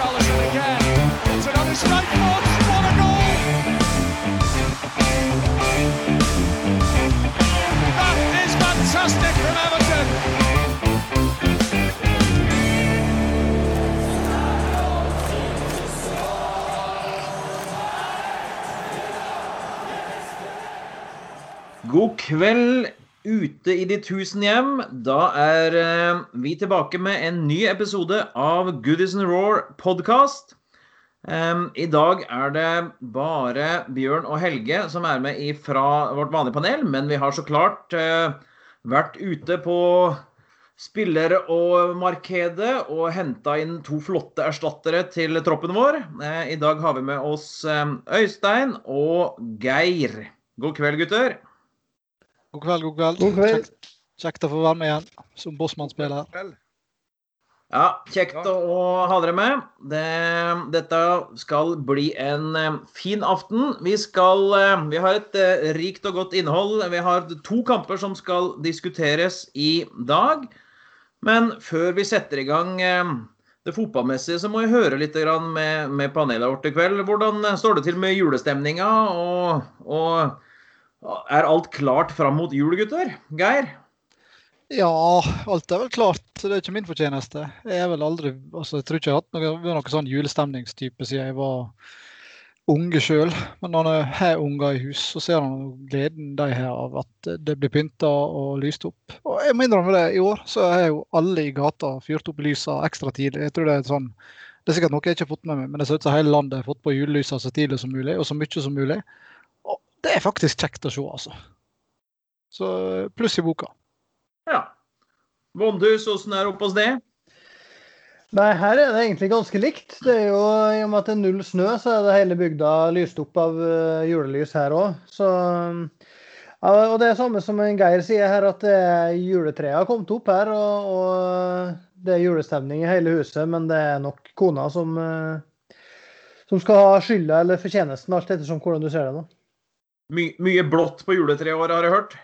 Richarlison again. It's another strike. What a goal! That is fantastic from Everton. God kveld ute i de tusen hjem. Da er eh, vi tilbake med en ny episode av Goodies and Roar podkast. I dag er det bare Bjørn og Helge som er med fra vårt vanlige panel, men vi har så klart eh, vært ute på spillere og markedet og henta inn to flotte erstattere til troppen vår. Eh, I dag har vi med oss Øystein og Geir. God kveld, gutter. God kveld, god kveld. God kveld. Kjekt, kjekt å få være med igjen som Bossmann-spiller. Ja, kjekt å, ha dere med. Det, dette skal bli en uh, fin aften. Vi, skal, uh, vi har et uh, rikt og godt innhold. Vi har to kamper som skal diskuteres i dag. Men før vi setter i gang det fotballmessige, så må jeg høre litt med, med panelet vårt i kveld. Hvordan står det til med julestemninga? og, og er alt klart fram mot jul, gutter? Geir? Ja, alt er vel klart. Det er ikke min fortjeneste. Jeg er vel aldri, altså jeg tror ikke jeg har hatt noe, noe sånn julestemningstype siden jeg var unge sjøl. Men når jeg har unger i hus, så ser man gleden de har av at det blir pynta og lyst opp. Og jeg må innrømme det, i år så har jo alle i gata fyrt opp lysa ekstra tidlig. Jeg tror det er sånn det er sikkert noe jeg ikke har fått med meg, men det ser ut som hele landet har fått på julelysa så tidlig som mulig, og så mye som mulig det er faktisk kjekt å se, altså. Så pluss i boka. Ja. Vondhus, åssen er det oppe hos det? Nei, her er det egentlig ganske likt. Det er jo, I og med at det er null snø, så er det hele bygda lyst opp av uh, julelys her òg. Så ja, Og det er samme som Geir sier her, at juletreet har kommet opp her. Og, og det er julestemning i hele huset, men det er nok kona som, uh, som skal ha skylda eller fortjenesten, alt ettersom hvordan du ser det. nå. My, mye blått på juletreet i år, har jeg hørt?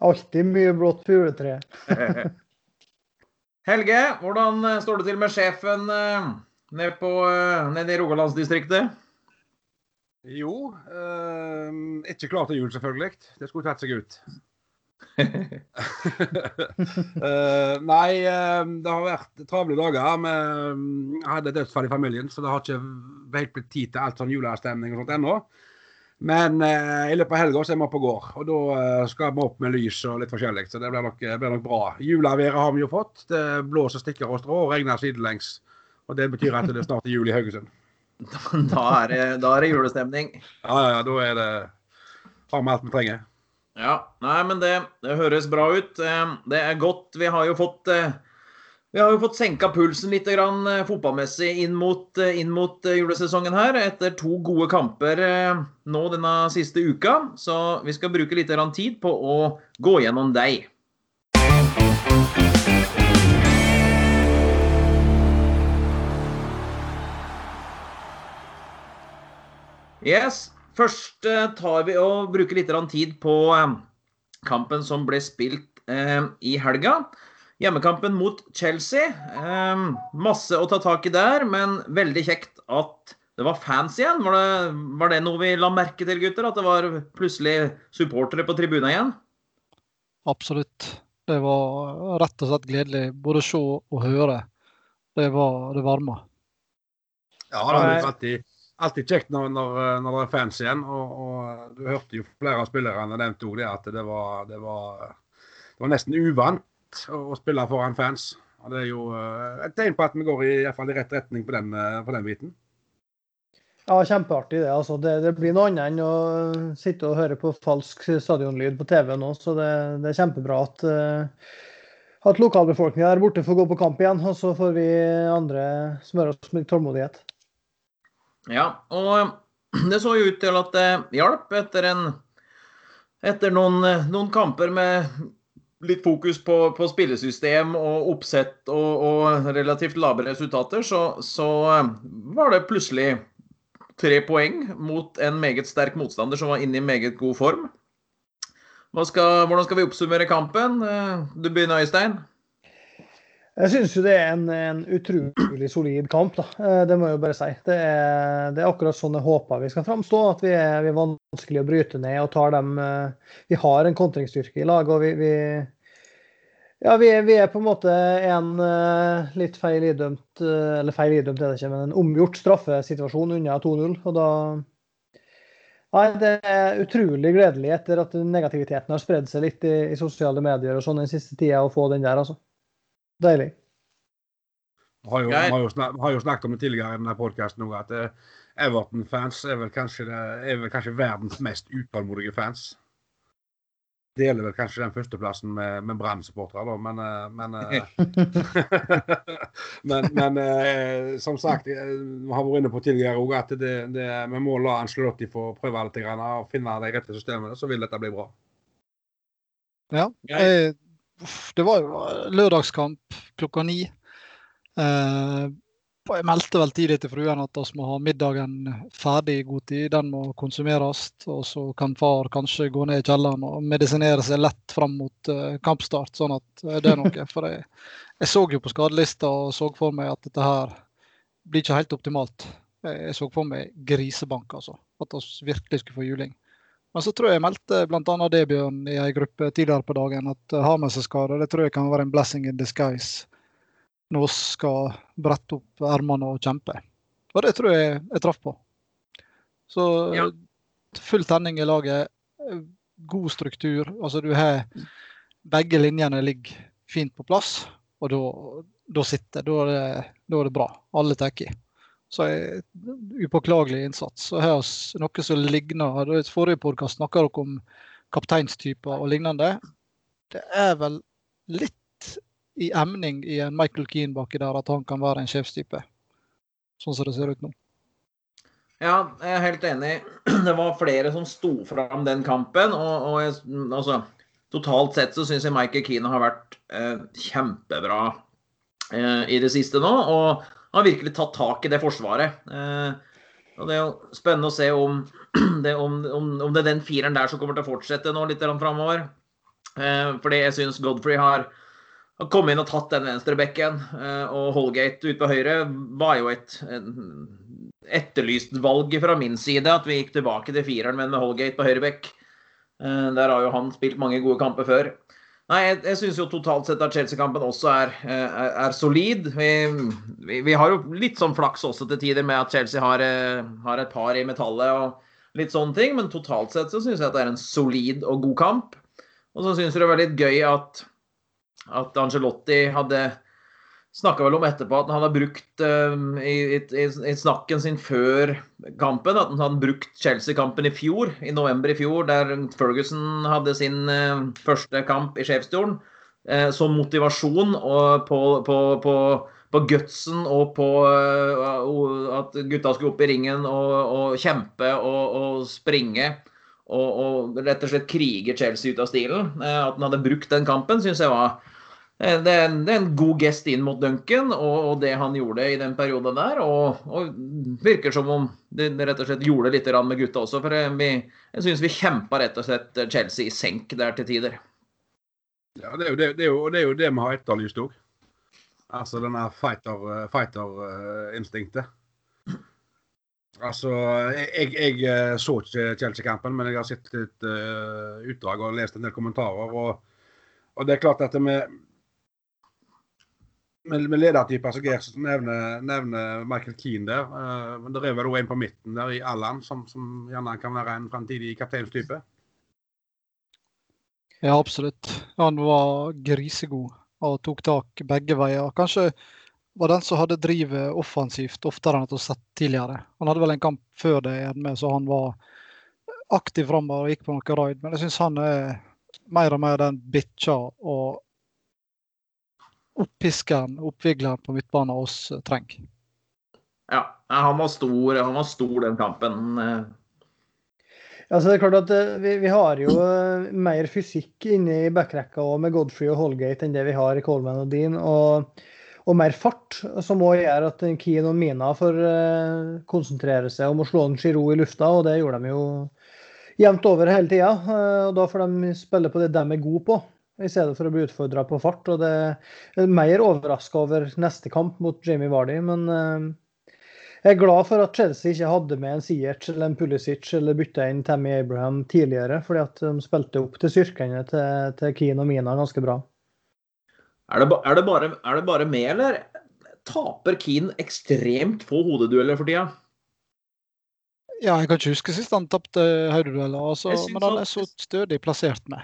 Alltid mye blått på juletreet. Helge, hvordan eh, står det til med sjefen ned nede, på, eh, nede i Rogalandsdistriktet? Jo, eh, ikke klar til jul, selvfølgelig. Det skulle tatt seg ut. eh, nei, det har vært travle dager. Vi hadde dødsfall i familien, så det har ikke helt blitt tid til alt sånn julestemning og sånt ennå. Men eh, i løpet av helga er vi på gård, og da eh, skal vi opp med lys og litt forskjellig. Så det blir nok, eh, blir nok bra. Juleværet har vi jo fått. Det blåser stikker og strå og regner sidelengs. Og det betyr at det er snart er jul i Haugesund. Da er det, da er det julestemning. Ja, ja, ja. da er det har vi alt vi trenger. Ja, nei, men det, det høres bra ut. Eh, det er godt. Vi har jo fått eh, vi har jo fått senka pulsen litt grann, eh, fotballmessig inn mot, eh, inn mot, eh, julesesongen her. Etter to gode kamper nå denne siste uka. Så vi skal bruke litt grann tid på å gå gjennom deg. Yes. Først tar vi og bruker litt tid på kampen som ble spilt i helga. Hjemmekampen mot Chelsea. Eh, masse å ta tak i der, men veldig kjekt at det var fans igjen. Var det, var det, noe vi la merke til, gutter? At det var plutselig supportere på tribunen igjen? Absolutt. Det var rett og slett gledelig både å se og høre. Det var det varme. Ja, det er alltid, alltid kjekt når, når, når, det er fans igjen. Og, og du hørte jo flere av spillerne nevnte òg det, at det var, det var, det var nesten uvant å spille foran fans. Og det er jo eh, et tegn på at vi går i, i, fall, i rett retning på den, eh, på den, biten. Ja, kjempeartig det. altså. Det, det, blir noe annet enn å sitte og høre på falsk stadionlyd på TV nå. Så det, det er kjempebra at, uh, at lokalbefolkninga der borte får gå på kamp igjen. Og så får vi andre smøre oss med tålmodighet. Ja, og det så jo ut til at det hjalp etter en etter noen, noen kamper med litt fokus på, på spillesystem og oppsett og, og relativt lave resultater, så, så, eh, var det plutselig tre poeng mot en meget sterk motstander som var inne i meget god form. Skal, hvordan skal vi oppsummere kampen? Eh, du begynner, Øystein. Jeg syns jo det er en, en, utrolig solid kamp, da. Eh, det må jeg jo bare si. Det er, det er akkurat sånn jeg håper vi skal framstå. At vi er, vi er vanskelig å bryte ned og tar dem eh, Vi har en kontringsstyrke i lag, og vi, vi ja, vi er, vi er, på en måte en uh, litt feil idømt Eller feil idømt er det ikke, men en omgjort straffesituasjon unna 2-0. Og da, Nei, Det er utrolig gledelig etter at negativiteten har spredd seg litt i, i sosiale medier og sånn den siste tida, å få den der, altså. Deilig. Vi har, har, har jo snakket om det tidligere i denne podkasten at eh, Everton-fans er, vel kanskje det, er vel kanskje verdens mest utålmodige fans deler vel kanskje den førsteplassen med, med Brann-supportere, da, men eh, Men, eh, men, men eh, som sagt, vi har vært inne på tidligere òg at det, det, vi må la Angelotti få prøve litt og finne de rette systemene, så vil dette bli bra. Ja. Det var jo lørdagskamp klokka ni. Jeg meldte vel tidlig til fruen at vi må ha middagen ferdig i god tid. Den må konsumeres. Og så kan far kanskje gå ned i kjelleren og medisinere seg lett fram mot uh, kampstart. Sånn at uh, det er noe. For jeg, jeg, så jo på skadelista og så for meg at dette her blir ikke helt optimalt. Jeg så for meg grisebank, altså. At vi virkelig skulle få juling. Men så tror jeg jeg meldte bl.a. det, Bjørn, i ei gruppe tidligere på dagen, at har med seg skader. Det tror jeg kan være en blessing in disguise nå skal brette opp ermene og kjempe. Og det tror jeg jeg traff på. Så ja. full tenning i laget. God struktur. Altså du har Begge linjene ligger fint på plass, og da sitter Da er det, da er det bra. Alle tar i. Så er upåklagelig innsats. Så her er noe som ligner I forrige podkast snakka dere om kapteinstyper og lignende. Det er vel litt i emning i en Michael Keane baki der at han kan være en sjefstype. Sånn som det ser ut nå. Ja, jeg er helt enig. Det var flere som sto fram den kampen. Og, og jeg, altså, totalt sett så syns jeg Michael Keane har vært eh, kjempebra eh, i det siste nå. Og har virkelig tatt tak i det forsvaret. Eh, og Det er jo spennende å se om det, om, om, om det er den fireren der som kommer til å fortsette nå litt framover. Eh, fordi jeg syns Godfrey har har kommet inn og tatt den venstrebekken eh, og Holgate ut på høyre var jo et etterlyst valg fra min side. At vi gikk tilbake til fireren, men med Holgate på høyrebekk. Eh, der har jo han spilt mange gode kamper før. Nei, Jeg, jeg syns jo totalt sett at Chelsea-kampen også er, eh, er, er solid. Vi, vi, vi, har jo litt sånn flaks også til tider med at Chelsea har, har et par i metallet og litt sånne ting, men totalt sett så syns jeg at det er en solid og god kamp. Og så syns jeg det var litt gøy at at Angelotti hadde snakka vel om etterpå at han hadde brukt uh, i, i, i, snakken sin før kampen at han hadde brukt Chelsea-kampen i fjor, i november i fjor, der Ferguson hadde sin uh, første kamp i sjefsstolen, uh, som motivasjon på, på, på, på, gutsen og på at gutta skulle opp i ringen og, og kjempe og, og springe. Og, og, rett og slett krige Chelsea ut av stilen. At han hadde brukt den kampen, syns jeg var Eh, det er, en, det er, en, god gest inn mot Duncan og, og, det han gjorde i den perioden der. Og, og virker som om det, rett og slett gjorde litt med gutta også. For vi, jeg syns vi kjempa rett og slett Chelsea i senk der til tider. Ja, det er jo det, det, er jo, det, er jo det vi har etterlyst òg. Altså denne fighter-instinktet. Fighter altså, jeg, jeg, eh, så ikke Chelsea-kampen, men jeg har sett litt uh, utdrag og lest en del kommentarer. og, og det er klart at vi med, med ledertyper som Geir nevner, nevner, Michael Keane der. Uh, det er vel en på midten der i Allan som, som gjerne kan være en fremtidig kapteinstype? Ja, absolutt. Han var grisegod og tok tak begge veier. Kanskje var den som hadde drivet offensivt oftere enn at vi har sett tidligere. Han hadde vel en kamp før det med, så han var aktiv framover og gikk på noe raid. Men jeg syns han er mer og mer den bitcha og oppiskeren, oppvigleren på midtbanen oss eh, trenger. Ja, han var stor, han var stor den kampen. Eh. Altså, det er klart at eh, vi, vi har jo mer fysikk inne i backrekka med Godfrey og Holgate enn det vi har i Coleman og Dean. Og, og mer fart, som òg gjør at Keane og Mina får konsentrere seg om å slå en Giroud i lufta, og det gjorde de jo jevnt over hele tida. Og da får de spille på det de er gode på i stedet for å bli utfordra på fart. og det er mer overraska over neste kamp mot Jamie Vardy, men uh, jeg er glad for at Chelsea ikke hadde med en Siert eller en Pulisic eller bytta inn Tammy Abraham tidligere, fordi at de spilte opp til styrkene til, til Keane og Mina ganske bra. Er det, er, det bare, er det bare med, eller taper Keane ekstremt få hodedueller for tida? Ja, jeg kan ikke huske sist han tapte høydedueller, altså, men han- er så stødig plassert med.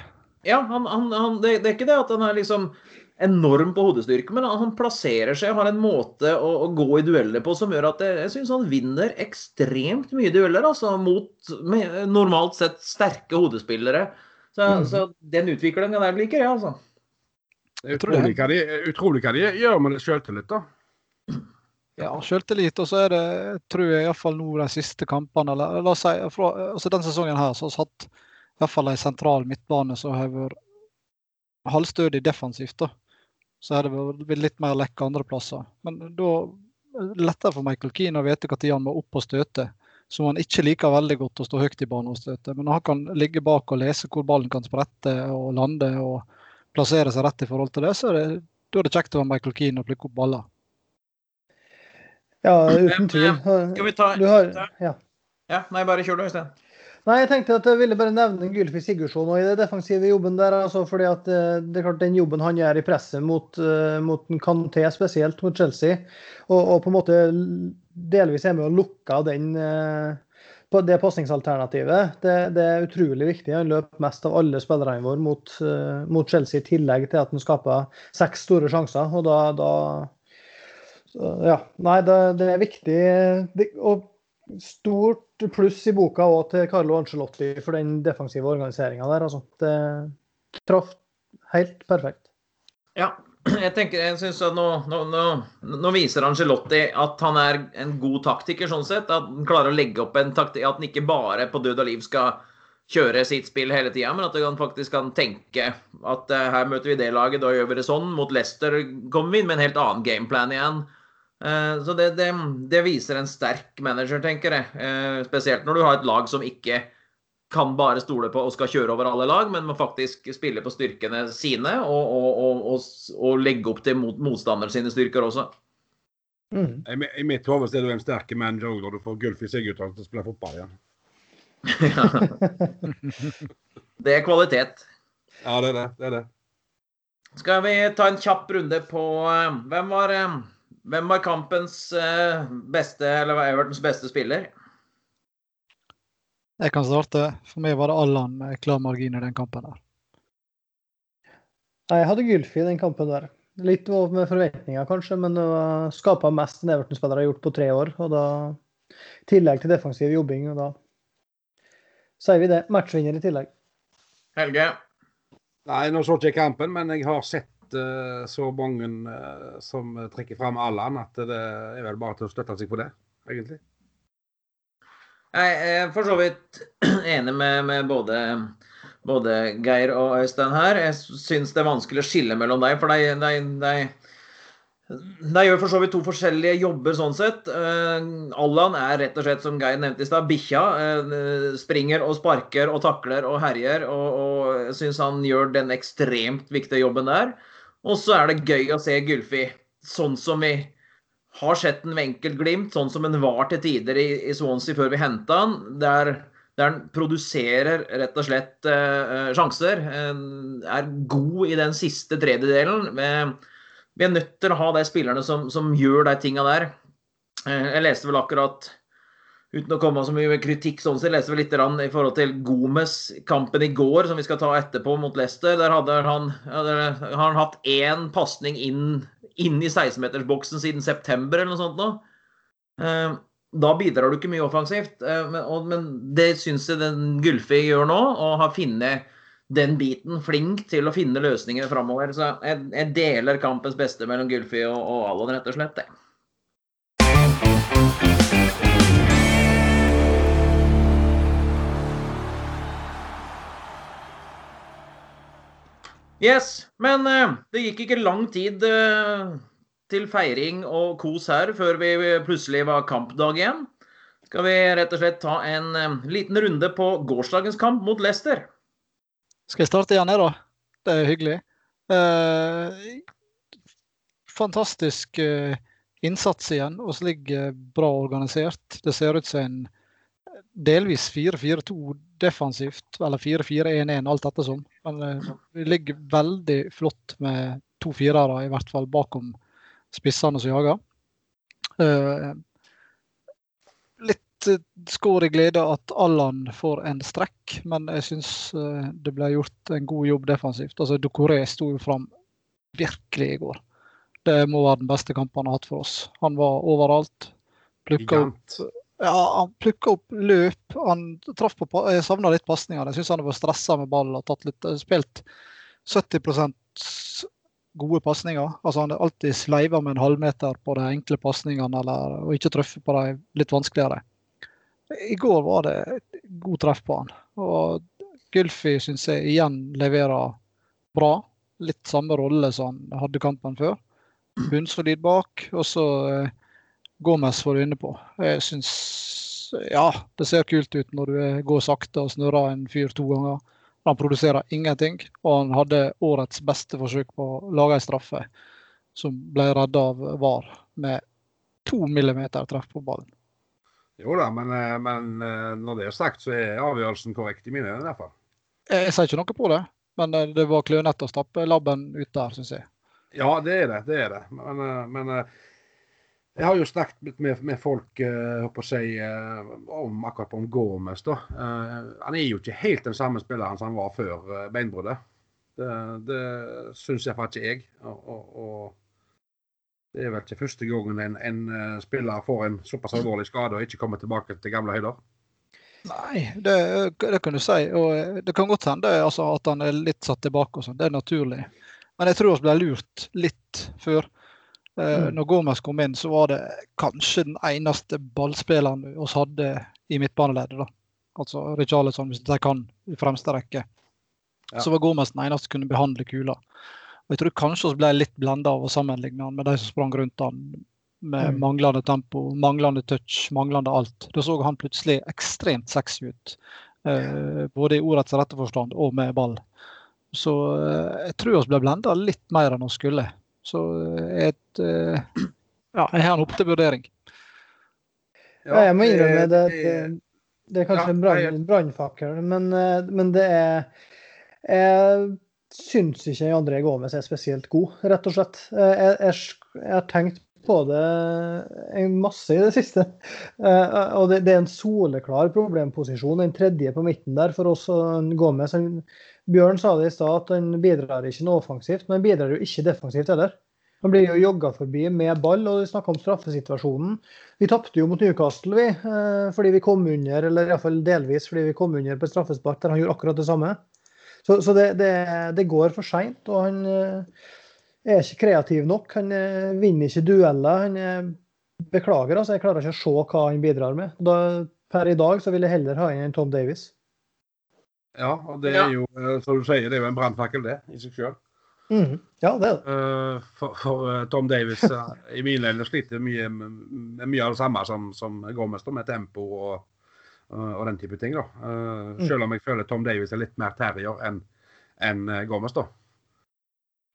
Ja, han, han, han, det, det er ikke det at han er liksom enorm på hodestyrke, men han, plasserer seg og har en måte å, å gå i dueller på som gjør at jeg, jeg syns han vinner ekstremt mye dueller, altså mot med, normalt sett sterke hodespillere. Så, mm. så den utviklinga der liker jeg, altså. Det er det. utrolig hva de, utrolig hva de gjør med selvtillit, da. Ja, selvtillit. Og så er det, tror jeg iallfall nå de siste kampene, eller la oss si fra, altså den sesongen her, så har vi hvert fall en sentral midtbane som har vært halvstødig defensivt. da. Så har det vært litt mer lekk andre plasser. Men da er det lettere for Michael Keane å vite når han må opp og støte. Som han ikke liker veldig godt å stå høyt i banen og støte. Men han kan ligge bak og lese hvor ballen kan sprette og lande og plassere seg rett i forhold til det, så er det, da er det kjekt å være Michael Keane og plukke opp baller. Ja, uten tvil. Skal vi ta Du har, ja. Ja, nei, bare kjør du, Øystein. Nei, jeg tenkte at jeg ville bare nevne Gylfi Sigurdsson og i det defensive jobben der. altså fordi at eh, det er klart Den jobben han gjør i presset mot, eh, mot Kanté, spesielt mot Chelsea, og, og på en måte delvis er med å lukke den eh, det pasningsalternativet. Det, det er utrolig viktig. Han løper mest av alle spillerne våre mot, mot Chelsea, i tillegg til at han skaper seks store sjanser. og da, da ja, nei, det, det er viktig. Det, og stort pluss i boka òg til Carlo Ancelotti for den defensive organiseringa der. Altså. Det traff helt perfekt. Ja, jeg tenker, jeg synes at nå, nå, nå, nå viser Angelotti at han er en god taktiker, sånn sett. At han klarer å legge opp en taktikk, at han ikke bare på død og liv skal kjøre sitt spill hele tida, men at han faktisk kan tenke at eh, her møter vi det laget, da gjør vi det sånn. Mot Leicester kommer vi inn med en helt annen gameplan igjen. Eh, Så det, det, det viser en sterk manager, tenker jeg. Eh, Spesielt når du har et lag som ikke kan bare stole på og skal kjøre over alle lag, men må faktisk spille på styrkene sine og, og, og, og, og legge opp til mot, motstanderen sine styrker også. Mm. I, I mitt hode er du en sterk manager også når du får Gulfi Sigurdsson til å spille fotball igjen. Det er kvalitet. Ja, det er det. det er det. Skal vi ta en kjapp runde på eh, hvem var, hvem var kampens eh, beste, eller var Evertons beste spiller? Jeg kan starte. For meg var det Allan med klar margin i den kampen der. Jeg hadde Gylfi i den kampen der. Litt over med forventninger, kanskje, men det skapa mest enn Everton-spiller har gjort på tre år. og da I tillegg til defensiv jobbing. og da sier vi det. Matchvinner i tillegg. Helge? Nei, nå så ikke jeg kampen, men jeg har sett så mange eh, som trekker fram Allan, at det er vel bare til å støtte seg på det, egentlig. Jeg er for så vidt enig med, med både, både Geir og Øystein her. Jeg syns det er vanskelig å skille mellom deg, for de, de, de, de gjør for så vidt to forskjellige jobber sånn sett. Uh, Allan er rett og slett, som Geir nevnte i stad, bikkja. Uh, springer og sparker og takler og herjer, og, og jeg syns han gjør den ekstremt viktige jobben der. Og så er det gøy å se Gylfi sånn som vi har sett den ved enkeltglimt, sånn som den var til tider i, i Swansea før vi henta den. Der, han produserer rett og slett eh, sjanser. Eh, er god i den siste tredjedelen. Vi, vi er nødt til å ha de spillerne som, som gjør de tinga der. Eh, jeg leste vel akkurat Uten å komme så mye med kritikk, sånn sett, leste vel litt i forhold til Gomes-kampen i går, som vi skal ta etterpå mot Leicester. Der hadde han, hadde, han hatt én pasning inn, inn i 16-metersboksen siden september eller noe sånt nå. Eh, Da bidrar du ikke mye offensivt. eh, Men, det syns jeg den Gulfi gjør nå, og har funnet den biten flink til å finne løsninger framover. Så jeg, jeg deler kampens beste mellom Gulfi og, og Allan, rett og slett. det. Yes, men eh, det gikk ikke lang tid eh, til feiring og kos her før vi plutselig var kampdag igjen. Skal vi rett og slett ta en eh, liten runde på gårsdagens kamp mot Leicester? Skal jeg starte igjen her, da? Det er hyggelig. Eh, fantastisk innsats igjen. og så ligger bra organisert. Det ser ut som en delvis 4-4-2 defensivt, eller 4-4-1-1, alt ettersom. Men eh, vi ligger veldig flott med to firere, i hvert fall bakom spissene som jager. Eh, litt skår i glede at Allan får en strekk, men jeg syns eh, det ble gjort en god jobb defensivt. Altså, Dokoré sto jo fram virkelig i går. Det må være den beste kampen han har hatt for oss. Han var overalt. Plukka opp, ja, han plukka opp løp. Han traff på, Jeg savna litt pasninger. Jeg syns han vært stressa med ball og tatt litt, spilt 70% gode pasninger. Altså han er alltid sleiva med en halvmeter på de enkle pasningene og ikke truffet på de litt vanskeligere. I går var det god treff på han. Og Gylfi syns jeg igjen leverer bra. Litt samme rolle som han hadde kampen før. Bunnsolid bak. Og så eh, Gomez var inne på. Jeg syns ja, det ser kult ut når du går sakte og snurrer en fyr to ganger. Han produserer ingenting, og han hadde årets beste forsøk på å lage en straffe, som ble redda av VAR med to millimeter treff på ballen. Jo da, men, eh, men, eh, når det er sagt, så er avgjørelsen korrekt i mine øyne i hvert fall. Jeg sier ikke noe på det, men eh, det var klønete å stappe labben ut der, syns jeg. Ja, det er det. Det er det. Men, men jeg har jo snakket med, med folk uh, si, uh, om akkurat om Gomez. da. Uh, han er jo ikke helt den samme spilleren som han var før beinbruddet. Det, det syns iallfall ikke jeg. Og, og, og, det er vel ikke første gangen en, en spiller får en såpass alvorlig skade og ikke kommer tilbake til gamle høyder. Nei, det, det, kan du si. Og det kan godt hende altså, at han er litt satt tilbake. og sånn. Det er naturlig. Men jeg tror vi ble lurt litt før. Eh, mm. Når Gomez kom inn, så var det kanskje den eneste ballspilleren vi hadde i midtbaneleddet. da. Altså Richarlison, hvis de kan, i fremste rekke. Ja. Så var Gomez den eneste som kunne behandle kula. Og Jeg tror kanskje vi ble litt blenda av å sammenligne han med de som sprang rundt han med mm. manglende tempo, manglende touch, manglende alt. Da så han plutselig ekstremt sexy ut. Eh, både i ordets rette forstand og med ball. Så eh, jeg tror vi ble blenda litt mer enn vi skulle. Så eh, et eh, Ja, jeg har den opp til vurdering. Ja, jeg må innrømme det. Det, det er kanskje ja, en brannfakkel, men, eh, men, det er Jeg syns ikke André Gomez er spesielt god, rett og slett. Jeg, jeg, jeg har tenkt på det en masse i det siste. Og det, er en soleklar problemposisjon, den tredje på midten der for oss. Gomez Bjørn sa det i stad at han bidrar ikke noe offensivt, men han bidrar jo ikke defensivt heller. Han blir jo jogga forbi med ball, og vi snakka om straffesituasjonen. Vi tapte jo mot Newcastle, vi, eh, fordi vi kom under, eller iallfall delvis fordi vi kom under på straffespark der han gjorde akkurat det samme. Så, så det, det, det, går for seint, og han eh, er ikke kreativ nok. Han eh, vinner ikke dueller. Han beklager, altså. Jeg klarer ikke å se hva han bidrar med. Da, per i dag så vil jeg heller ha inn en Tom Davies. Ja, og det er jo, eh, som du sier, det er jo en brannfakkel, det, i seg sjøl. Mm. Ja, det er det. Uh, for, for Tom Davis uh, i mine øyne sliter mye med mye av det samme som, som Gomez, med tempo og, og, den type ting. da. Mm. Selv om jeg føler Tom Davis er litt mer terrier enn en Gomez, da.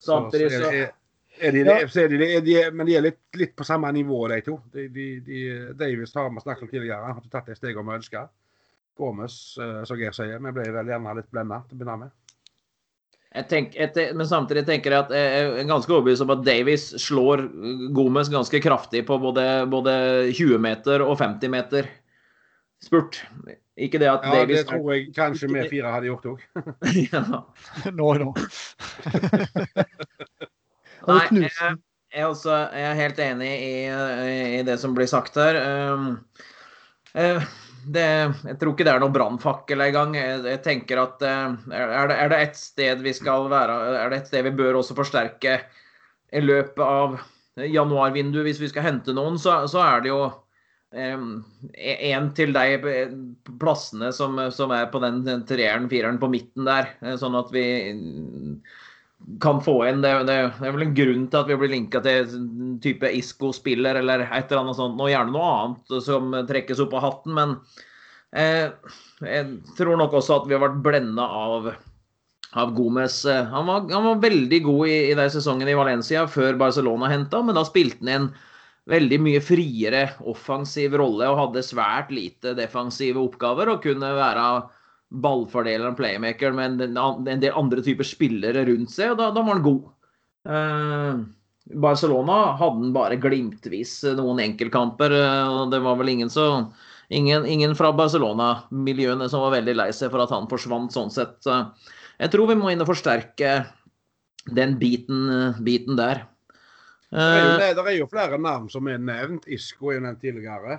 Samtidig så, men de er litt, litt, på samme nivå, de to. De, de, Davis har vi snakket om tidligere. Han har tatt det steget vi ønsker. Gomes, eh, som Geir sier. Vi ble vel gjerne litt blenda til å begynne med. Jeg tenker, et, men samtidig tenker jeg at jeg er ganske overbevist om at Davies slår Gomez ganske kraftig på både, både 20 meter og 50 meter spurt. Ikke det at ja, Davies Det tror jeg kanskje vi fire hadde gjort òg. ja. Nå, nå. Nei, jeg, jeg, også, jeg, er helt enig i, i, det som blir sagt her. Um, uh, det, jeg tror ikke det er noe brannfakkel engang. Jeg, jeg tenker at eh, er det, er det et sted vi skal være, er det et sted vi bør også forsterke i løpet av januarvinduet hvis vi skal hente noen, så, så er det jo én um, til de plassene som, som er på den treeren, fireren på midten der. Eh, sånn at vi kan få inn det, det, det, er vel en grunn til at vi blir linka til type Isco-spiller eller et eller annet sånt. Og gjerne noe annet som trekkes opp av hatten. Men eh, jeg tror nok også at vi har vært blenda av, av Gomez. Han var, han var, veldig god i, i den sesongen i Valencia før Barcelona henta, men da spilte han en veldig mye friere offensiv rolle og hadde svært lite defensive oppgaver og kunne være ballfordeler og playmaker, med en, del andre typer spillere rundt seg, og da, da var han god. Eh, Barcelona hadde han bare glimtvis noen enkeltkamper. Uh, og Det var vel ingen så ingen, ingen fra Barcelona-miljøene som var veldig lei seg for at han forsvant sånn sett. Så jeg tror vi må inn og forsterke den biten, biten der. Det er, jo, Eh, det, er jo flere navn som er nevnt. Isko er jo nevnt tidligere.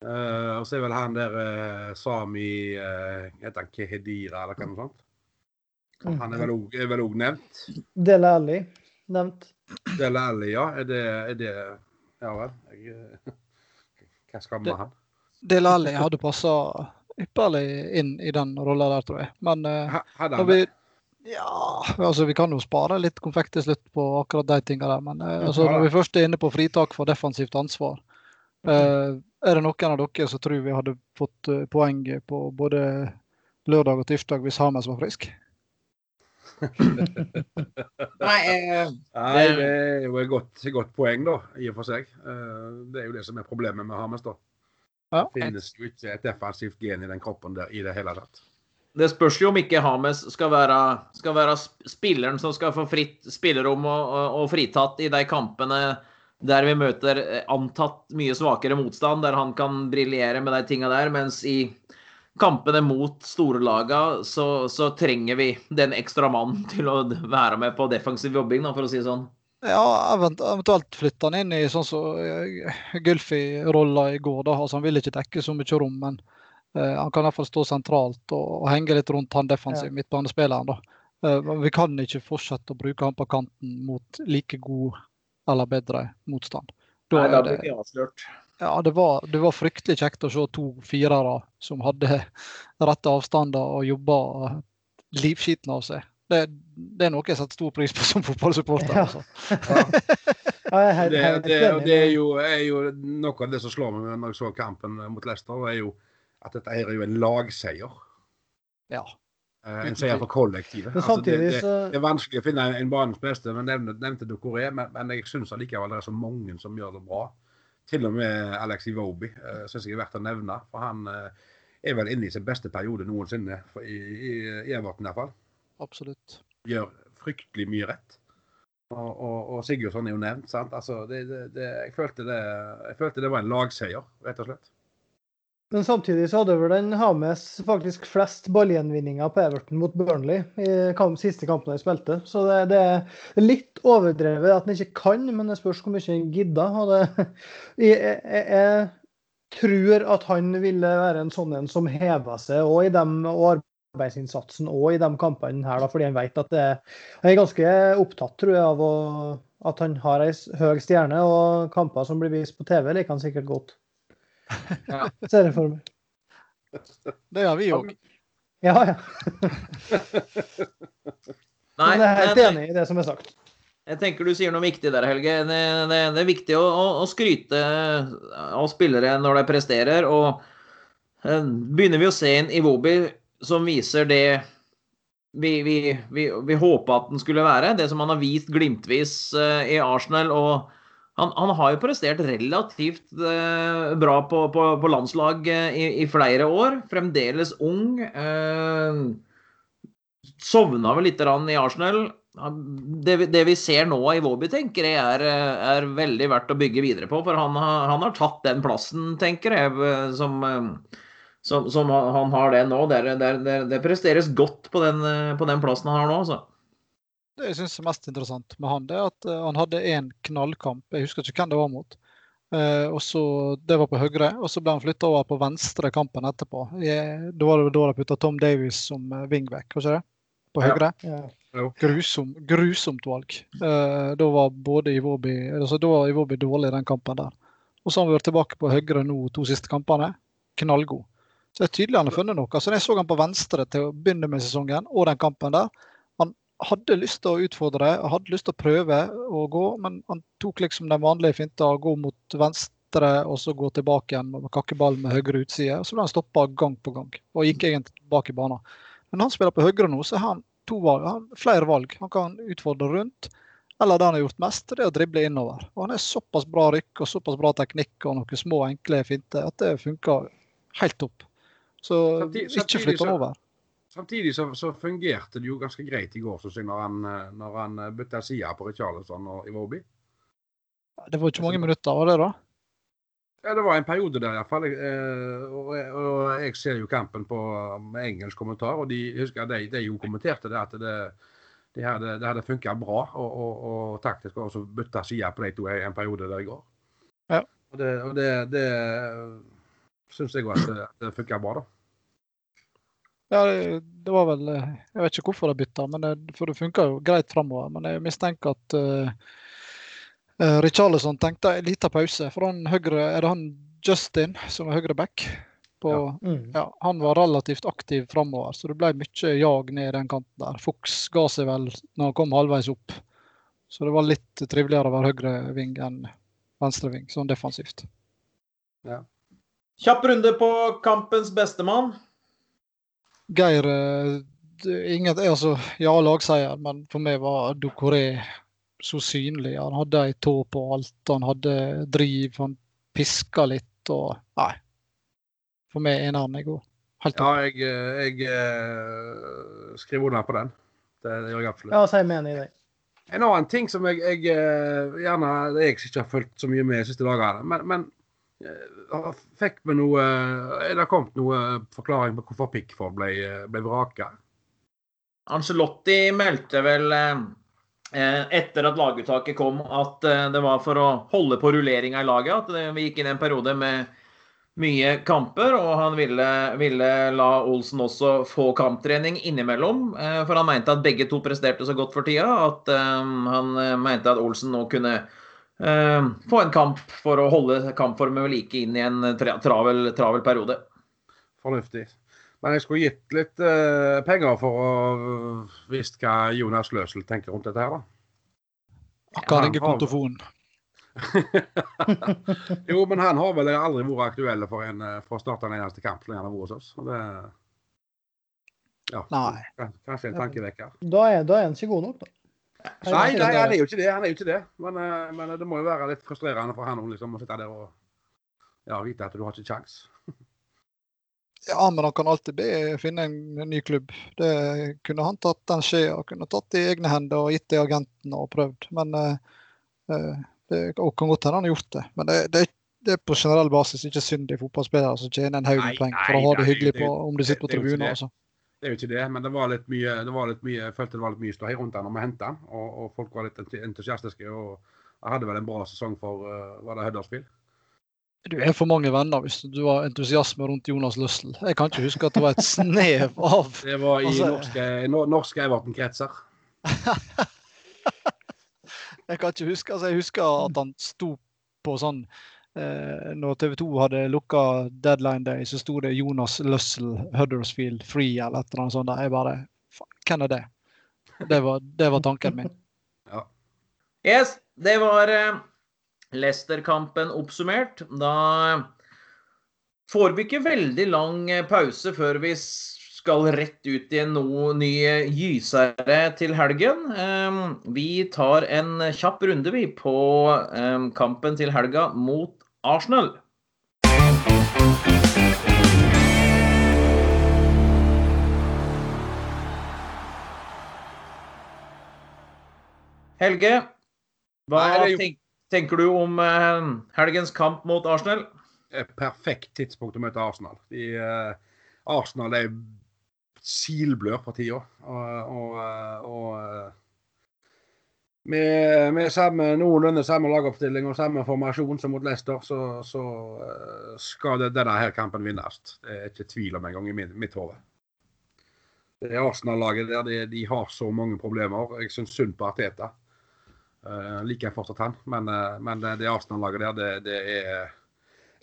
Uh, og så er vel han der uh, Sami uh, Heter han Kehedira, eller hva noe sånt? Han er vel òg- nevnt. Dele Alli nevnt. Dele Alli, ja. Er det, er det Ja vel. Jeg, hva skal vi med han? Dele Alli hadde passa ypperlig inn i den rolla der, tror jeg. Men uh, Ha- Hadde han vi? Ja, altså vi kan jo spare litt konfekt til slutt på akkurat de tinga der. Men eh, altså, når vi først er inne på fritak for defensivt ansvar, eh, er det noen av dere som tror vi hadde fått eh, poeng på både lørdag og tirsdag hvis Hames var frisk? nei, eh, Nei, det er jo et godt, godt poeng, da, i og for seg. Eh, Det er jo det som er problemet med Hames, da. Ja. Det finnes jo ikke et defensivt gen i den kroppen der i det hele tatt. Det spørs jo om ikke Hames skal være, skal være spilleren som skal få fritt spillerom og, og, fritatt i de kampene der vi møter eh, antatt mye svakere motstand, der han kan briljere med de tinga der. Mens i kampene mot storlaga så, så trenger vi den ekstra mannen til å være med på defensiv jobbing, da, for å si det sånn. Ja, eventuelt flytte han inn i sånn som uh, Gylfi-rolla i går. da, altså Han vil ikke dekke så mye rom, men eh, han kan i hvert fall stå sentralt og, og henge litt rundt han defensive Ja. midtbanespilleren. da. Eh, vi kan ikke fortsette å bruke han på kanten mot like god eller bedre motstand. Da Nei, er da det, blir vi avslørt. ja, det, var, det var fryktelig kjekt å se to firere som hadde rette avstander og jobba livskiten av seg. Det, det er noe jeg setter stor pris på som fotballsupporter. Ja. Altså. Ja, Det, det, det er jo, er jo noe av det som slår meg når jeg så kampen mot Leicester, er jo at dette her er jo en lagseier. Ja. Eh, En seier for kollektivet. Men Altså, det, det, det er vanskelig å finne en, en banens beste, men nevnte, nevnte du Koré, men, men jeg syns allikevel det er så mange som gjør det bra. Til og med Alex Iwobi uh, syns jeg er verdt å nevne. For han eh, er vel inne i sin beste periode noensinne, for, i, i, i Everton iallfall. Absolutt. Gjør fryktelig mye rett. Og, og, og Sigurdsson er jo nevnt. sant? Altså, det, det, det, jeg, følte det, jeg følte det var en lagseier, rett og slett. Men samtidig så hadde vel den Hames faktisk flest ballgjenvinninger på Everton mot Burnley i kamp, siste kampen de spilte. Så det, det er litt overdrevet at han ikke kan, men det spørs hvor mye han gidder. Og det, jeg, jeg, jeg tror at han ville være en sånn en som hever seg og i dem, og arbeidsinnsatsen og i de kampene her, da, fordi han vet at det han er ganske opptatt tror jeg, av å, at han har ei høy stjerne, og kamper som blir vist på TV, liker han sikkert godt. Ja. Ser jeg for meg. Det gjør vi òg. Ja, ja. Nei, Men jeg er helt enig i det som er sagt. Jeg tenker du sier noe viktig der, Helge. Det, det, det er viktig å, å, å skryte av spillere når de presterer. Og eh, begynner vi å se en Iwobi som viser det vi, vi, vi, vi håpa at den skulle være, det som han har vist glimtvis eh, i Arsenal. og han, han har jo prestert relativt eh, bra på, på, på landslag eh, i, i flere år. Fremdeles ung. Eh, sovna vel litt grann i Arsenal. Det, det vi ser nå i Våby, tenker jeg er, er veldig verdt å bygge videre på. For han han har tatt den plassen, tenker jeg, eh, som, eh, som, som han han har det nå. Det, det, det, er- presteres godt på den, eh, på den plassen han har nå. altså. Det jeg syns er mest interessant med han, det er at eh, han hadde én knallkamp. Jeg husker ikke hvem det var mot. Eh, og så, Det var på høyre, og så ble han flytta over på venstre kampen etterpå. Jeg, da var det da de putta Tom Davies som eh, wingback, var ikke det? På høyre. Ja. Grusom, grusomt valg. Eh, da var både Iwobi altså da var Iwobi dårlig i den kampen der. Og så har han vært tilbake på høyre nå to siste kampene. Knallgod. Så det er tydelig han har funnet noe. Så jeg så han på venstre til å begynne med sesongen og den kampen der. Hadde lyst til å utfordre, hadde lyst til å prøve å gå, men han tok liksom den vanlige finta, gå mot venstre og så gå tilbake igjen med kakkeball med høyre utside. Så ble han stoppa gang på gang og gikk egentlig tilbake i banen. Men han spiller på høyre nå, så har han valg, han flere valg. Han kan utfordre rundt, eller det han har gjort mest, det er å drible innover. Og han er såpass bra rykk og såpass bra teknikk og noen små, enkle finter at det funker helt topp. Så Samtidig- ikke flytt han over. Samtidig så, så fungerte det jo ganske greit i går, synes jeg, når han, når han eh, bytta side på Richarlison og Iwobi. Det var ikke mange minutter, var det da? Ja, Det var en periode der iallfall. Eh, og, og jeg ser jo kampen på med engelsk kommentar, og de husker de, de jo kommenterte det at det, det hadde, det hadde funka bra og, og, og taktisk og så bytta side på de to en periode der i går. Ja. Og det, og det, det syns jeg òg at det, det funka bra, da. Ja, det, var vel eh, Jeg vet ikke hvorfor de bytta, men det, for det funka jo greit framover. Men jeg mistenker at uh, Richarlison tenkte en liten pause. For han høyre, er det han Justin som er høyre back? På, ja. Mm. han var relativt aktiv framover, så det ble mye jag ned den kanten der. Fuchs ga seg vel når han kom halvveis opp. Så det var litt triveligere å være høyreving enn venstreving, sånn defensivt. Kjapp runde på kampens bestemann. Geir inget, det- ingen, altså, Ja, lagseier, men for meg var Ducoré så synlig. Han hadde ei tå på alt. Han hadde driv, han piska litt og Nei. For meg eneren i går. Helt Ja, jeg, eh, jeg eh, skriver under på den. Det, det gjør jeg absolutt. Ja, så er jeg enig i det. En annen ting som jeg, jeg eh, gjerne jeg ikke har fulgt så mye med de siste dagene, men, men eh, fikk vi noe Er det kommet noe forklaring på hvorfor Pickford ble, ble vraka? Angelotti meldte vel eh, eh, etter at laguttaket kom, at eh, det var for å holde på rulleringa i laget. At vi gikk inn i en periode med mye kamper, og han ville, ville la Olsen også få kamptrening innimellom. Eh, for han mente at begge to presterte så godt for tida at eh, han eh, mente at Olsen nå kunne eh, få en kamp for å holde kampformen ved like inn i en tra travel, travel periode. Fornuftig. Men jeg skulle gitt litt uh, penger for å visst hva Jonas Løsel tenker rundt dette her, da. Akkurat ikke kontofonen. jo, men han har vel aldri vært aktuell for, en, eh, for å starte en eneste kamp så lenge han har vært hos oss. Og det, ja, Nei. Kanskje en tankevekker. Da er, da er han ikke god nok, da. Nei, nei, han er jo ikke det. han er jo ikke det. Men, eh, men det må jo være litt frustrerende for han liksom, å sitte der og ja, vite at du har ikke kjangs. Ja, men han kan alltid be finne en, ny klubb. Det kunne han tatt den skjea, kunne tatt i egne hender og gitt det agenten og prøvd. Men eh, eh, det og kan godt hende han har gjort det. Men det, det, det er på generell basis ikke synd i fotballspillere som tjener en haug med penger for å ha det hyggelig på om de sitter på tribunen. Det. Er jo ikke det, men det var litt mye, det var litt mye jeg følte det var litt mye ståhei rundt den når vi hentet den. Og, og folk var litt entusiastiske. og Jeg hadde vel en bra sesong for uh, var det Huddersfield. Du er for mange venner hvis du har entusiasme rundt Jonas Løssel. Jeg kan ikke huske at det var et snev av Det var i Altså- norske, no, norske Everton-kretser. Jeg kan ikke huske, altså jeg husker at han sto på sånn eh, Når TV 2 hadde lukka deadline day, så sto det Jonas Løssel Huddersfield Free eller et eller annet sånt. der. Jeg bare "Faen, Hvem er det? Det var, det var tanken min. Ja. Yes, det var eh, Leicester-kampen oppsummert. Da får vi ikke veldig lang eh, pause før vi skal rett ut i noe ny eh, gysere til helgen. Eh, Vi tar en kjapp runde, vi, på eh, kampen til helga mot Arsenal. Helge, hva er tenk, tenker du om eh, helgens kamp mot Arsenal? Perfekt tidspunkt å møte Arsenal. De, eh, Arsenal er silblør for tida. Og, og, eh, og eh, med, med samme, noenlunde samme lagoppstilling og samme formasjon som mot Leicester, så, så eh, skal det, denne her kampen vinnes. Det er ikke tvil om engang i mitt, mitt hode. Det Arsenal-laget der, de, de har så mange problemer. Jeg syns synd på Arteta. Uh, liker fortsatt han, men, uh, men det, det Arsenal-laget der, det, det er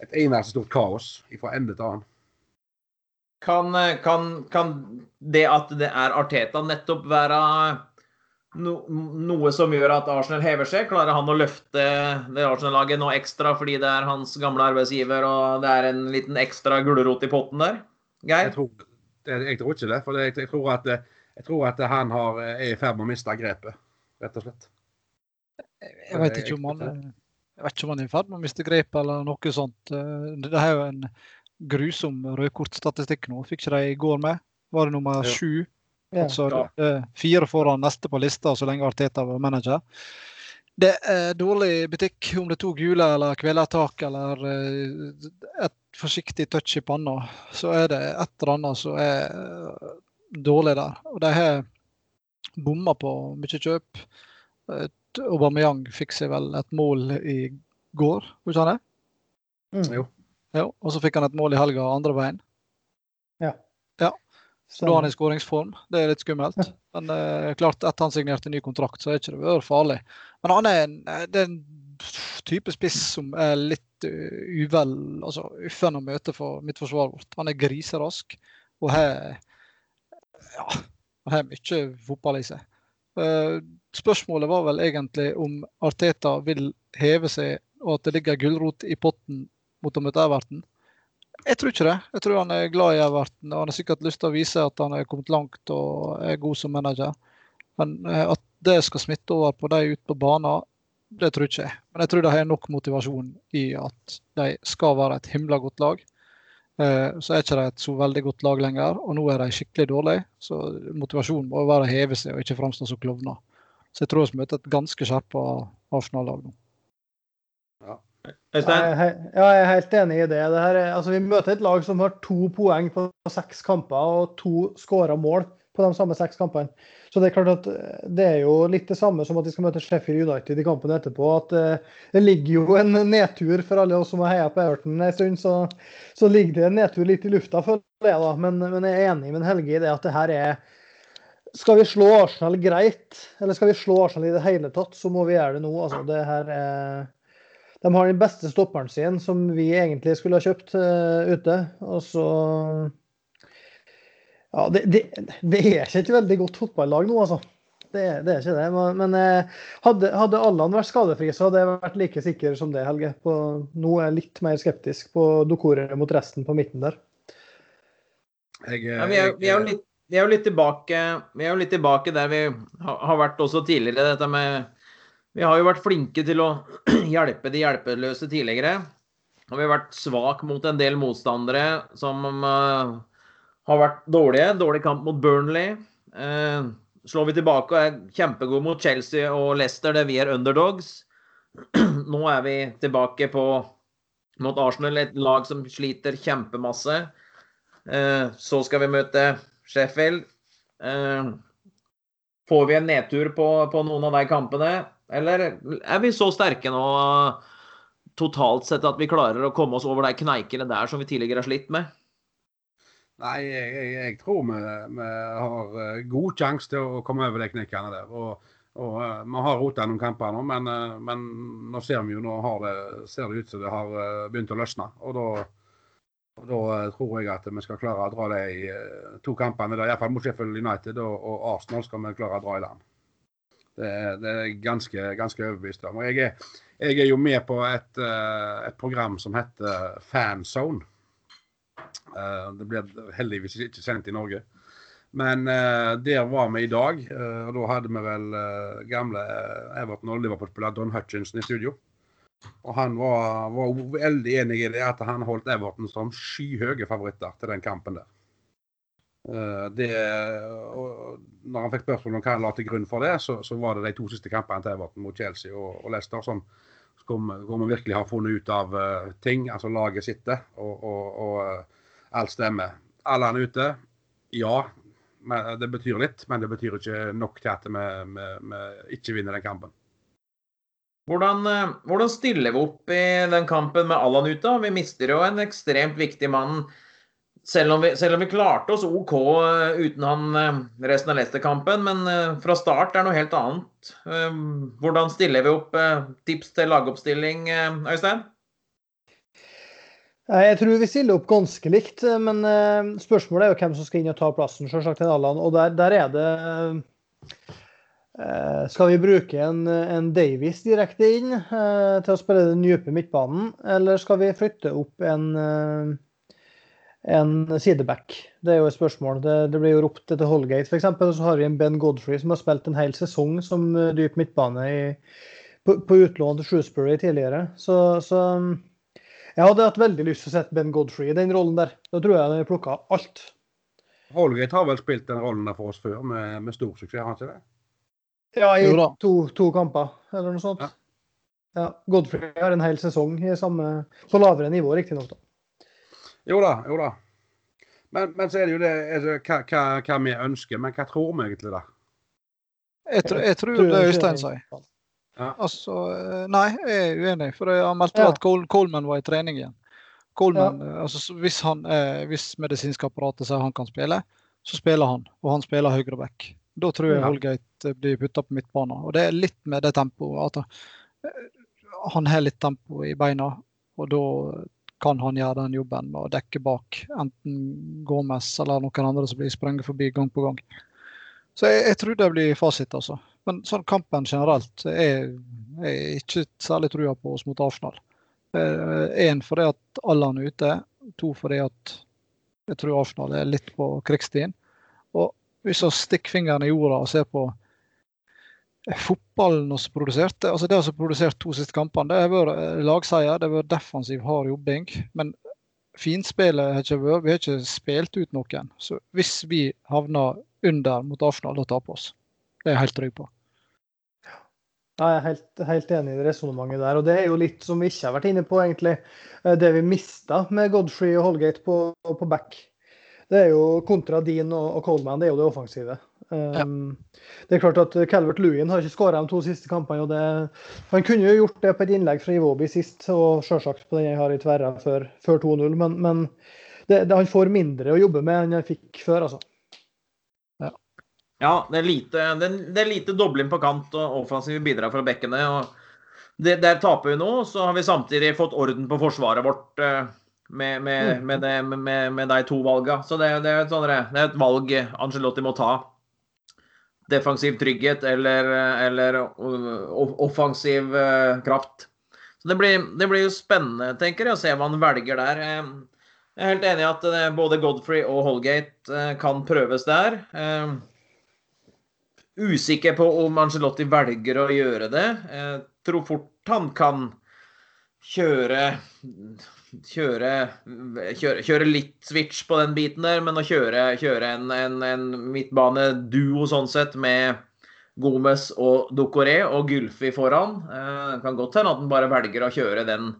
et eneste stort kaos fra ende til annen. Kan, kan, kan det at det er Arteta nettopp være noe som gjør at Arsenal hever seg? Klarer han å løfte det Arsenal-laget nå ekstra fordi det er hans gamle arbeidsgiver og det er en liten ekstra gulrot i potten der? Geir? Jeg tror, det, jeg tror ikke det. For jeg, jeg, tror at, jeg tror at han har, er i ferd med å miste grepet, rett og slett. Jeg vet ikke om han jeg vet ikke om han er i ferd med å miste grepet eller noe sånt. Eh, Det er jo en grusom rødkortstatistikk nå. Fikk ikke de i går med? Var det nummer sju? Ja. Altså Ja. eh, fire foran neste på lista så lenge Arteta var manager. Det er dårlig butikk om det tok gule eller kvelertak eller eh, et forsiktig touch i panna. Så er det et eller annet som er eh, dårlig der. Og de har bomma på mye kjøp. Aubameyang fikk seg vel et mål i går, gjorde ikke han det? Mm. Jo. jo. og så fikk han et mål i helga andre veien. Ja. Ja. Så nå er han i skåringsform. Det er litt skummelt. Men eh, klart, etter han signerte ny kontrakt, så er ikke det ikke farlig. Men han er en, eh, det er en type spiss som er litt uh, uvel, altså uffen å møte for midtforsvaret vårt. Han er griserask og har ja, har mye fotball i seg. Eh, spørsmålet var vel egentlig om Arteta vil heve seg, og at det ligger gulrot i potten mot å møte Everton. Jeg tror ikke det. Jeg tror han er glad i Everton, og han har sikkert lyst til å vise at han er kommet langt og er god som manager. Men eh, at det skal smitte over på de ute på banen, det tror ikke jeg. Men jeg tror de har nok motivasjon i at de skal være et himla godt lag. Eh, Så er ikke de et så veldig godt lag lenger, og nå er de skikkelig dårlige. Så motivasjonen må være å heve seg og ikke framstå som klovner. Så jeg tror vi møter et ganske skjerpa Arsenal-lag nå. Jeg Øystein? er, ja, jeg er helt enig i det. det her er, altså, vi møter et lag som har to poeng på seks kamper og to skåra mål på de samme seks kampene. Så det er klart at eh, det er jo litt det samme som at de skal møte Sheffield United i kampen etterpå. at eh, Det ligger jo en nedtur for alle oss som har heia på Everton en stund. Så, så ligger det en nedtur litt i lufta, føler jeg da. Men, men jeg er enig med Helge i det at det her er Skal vi slå Arsenal greit, eller skal vi slå Arsenal i det hele tatt, så må vi gjøre det nå. altså det her er de har den beste stopperen sin, som vi egentlig skulle ha kjøpt uh, ute. Og så Ja, det, det, det er ikke et veldig godt fotballag nå, altså. Det, det er ikke det. Men, men eh, hadde, hadde Allan vært skadefri, så hadde jeg vært like sikker som det, Helge. På, nå er jeg litt mer skeptisk på Dokore mot resten på midten der. Jeg, Ja, vi, er, vi, er jo litt, vi er jo litt tilbake Vi er jo litt tilbake der vi har, har vært også tidligere. Dette med Vi har jo vært flinke til å hjelpe de hjelpeløse tidligere. Og vi har vært svak mot en del motstandere som uh, har vært dårlige. Dårlig kamp mot Burnley. Uh, slår vi tilbake og er kjempegode mot Chelsea og Leicester, der vi er underdogs. Nå er vi tilbake på mot Arsenal, et lag som sliter kjempemasse. Uh, Så skal vi møte Sheffield. Får vi en nedtur på, på noen av de kampene, eller er vi så sterke nå totalt sett at vi klarer å komme oss over de kneikene der som vi tidligere har slitt med? Nei, jeg, jeg, jeg tror vi, vi har eh, god sjanse til å komme over de knekkene der. Og, og eh, Vi har rota noen kamper nå, men, eh, men nå ser vi jo nå det, ser det ut som det har begynt å løsne. Og da, og da tror jeg at vi skal klare å dra de to kampene der, iallfall mot Sheffield United og, og Arsenal skal vi klare å dra i land. Det, det er jeg ganske, ganske overbevist om. Jeg er, jeg er jo med på et, eh, et program som heter Fanzone. Eh, Det blir heldigvis ikke sendt i Norge. Men eh, der var vi i dag. og Da hadde vi vel gamle Everton og Liverpool-spiller Don Hutchinson i studio. Og Han var, var veldig enig i det at han holdt Everton som skyhøye favoritter til den kampen der. Eh, det, når han fikk spørsmål om hva han la til grunn for det, så, så var det de to siste kampene til Everton mot Chelsea og, og Leicester som vi hvor vi virkelig har funnet ut av uh, ting. Altså laget sitter, og, og, og uh, alt stemmer. Alle er ute. Ja, men det betyr litt, men det betyr ikke nok til at vi, vi, vi ikke vinner den kampen. Hvordan, hvordan stiller vi opp i den kampen med Allan ute? Vi mister jo en ekstremt viktig mann. Selv om vi, selv om vi klarte oss OK eh, uten han eh, resten av Leicester-kampen, men eh, fra start er noe helt annet. Hvordan stiller vi opp? Tips til lagoppstilling, Øystein? Jeg tror vi stiller opp ganske likt, men spørsmålet er jo hvem som skal inn og ta plassen selvsagt. Og der, der er det Skal vi bruke en, en Davies direkte inn til å spille den dype midtbanen, eller skal vi flytte opp en en sideback? Det er jo et spørsmål. Det, det blir jo ropt etter Holgate f.eks. Og så har vi en Ben Godfrey som har spilt en hel sesong som eh, dyp midtbane i, på, på utlån til Shrewsbury tidligere. Så, så jeg hadde hatt veldig lyst til å sette Ben Godfrey i den rollen der. Da tror jeg han hadde plukka alt. Holgate har vel spilt den rollen der for oss før med, med stor suksess, har han ikke det? Ja, i to, to kamper, eller noe sånt. Ja. Ja. Godfrey har en hel sesong i samme, på lavere nivå, riktignok. Jo da, jo da. Men, men så er det jo det altså, hva, hva, hva vi ønsker. Men hva tror vi egentlig, da? Jeg, tr jeg tror det Øystein sier. Altså, eh, nei, jeg er uenig. For jeg har meldt Ja. at Col Coleman var i trening igjen. Coleman, ja. altså, hvis, han, eh, hvis medisinske apparatet sier han kan spille, så spiller han. Og han spiller høyreback. Da tror jeg Ja. Holgate blir putta på midtbanen. Og det er litt med det tempoet. At eh, han har litt tempo i beina, og da kan han gjøre den jobben med å dekke bak enten Gomez eller noen andre som blir sprenget forbi gang på gang. Så jeg, jeg tror det blir fasit, altså. Men sånn kampen generelt er jeg ikke særlig trua på oss mot Arsenal. Én fordi at Allan er ute. To fordi at jeg tror Arsenal er litt på krigsstien. Og hvis vi stikker fingeren i jorda og ser på fotballen vi produserte. produsert altså Det som har produsert to siste kampene, det har vært eh, lagseier, det har vært defensiv, hard jobbing. Men finspillet har ikke vært Vi har ikke spilt ut noen. Så hvis vi havner under mot Arsenal, da taper oss. Det er jeg helt trygg på. Ja, jeg er helt, helt enig i resonnementet der. Og det er jo litt som vi ikke har vært inne på, egentlig. Eh, Det vi mista med Godfrey og Holgate på, på back. Det er jo kontra Dean og, og Coleman, det er jo det offensive. Um, Det er klart at Calvert Lewin har ikke skåra de to siste kampene. og det, Han kunne jo gjort det på et innlegg fra Iwobi sist, og selvsagt på den jeg har i tverra før, før 2-0, men, men det, det, han får mindre å jobbe med enn han fikk før, altså. Ja, det er lite, det, det er lite dobling på kant og offensive bidrag fra bekkene. og det, Der taper vi nå. Så har vi samtidig fått orden på forsvaret vårt eh, med, med, med, det, med, med de to valgene. Så det, det, er et sånn, det er et valg Angelotti må ta. Defensiv trygghet eller, eller offensiv eh, kraft. Så det blir, det blir jo spennende tenker jeg, å se hva han velger der. Eh, Jeg er helt enig i at eh, både Godfrey og Holgate eh, kan prøves der. Eh, Usikker på om Angelotti velger å gjøre det. Jeg tror fort han kan kjøre Kjøre, kjøre, kjøre litt switch på den biten der, men å kjøre, kjøre en, en, en midtbaneduo sånn sett med Gomez og Ducoré og Gulfi foran. Eh, Det kan godt hende at han bare velger å kjøre, den,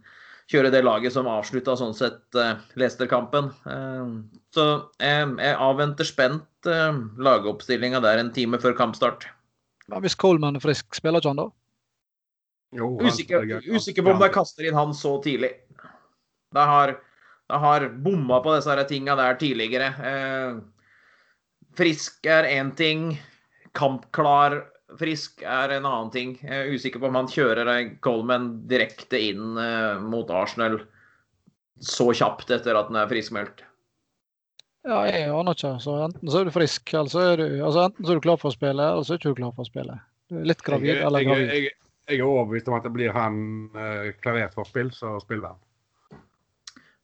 kjøre det laget som avslutta sånn sett eh, Leicester-kampen. Eh, Så jeg, jeg avventer spent lagoppstillinga der en time før kampstart. Hva hvis Coleman er frisk, spiller ikke han da? Jo, Usikker, usikker på om de kaster inn han så tidlig. De har, de har bomma på disse tinga der tidligere. Eh, frisk er én ting. Kampklar frisk er en annen ting. Jeg er usikker på om han kjører Coleman direkte inn eh, mot Arsenal så kjapt etter at han er friskmeldt. Ja, jeg aner ikke. Så enten så er du frisk, eller så er du, altså enten så er du klar for å spille, eller så er du ikke klar for å spille. Litt gravid eller gravid jeg, jeg, jeg, jeg er overbevist om at det blir han eh, klarert for spill, så spiller han.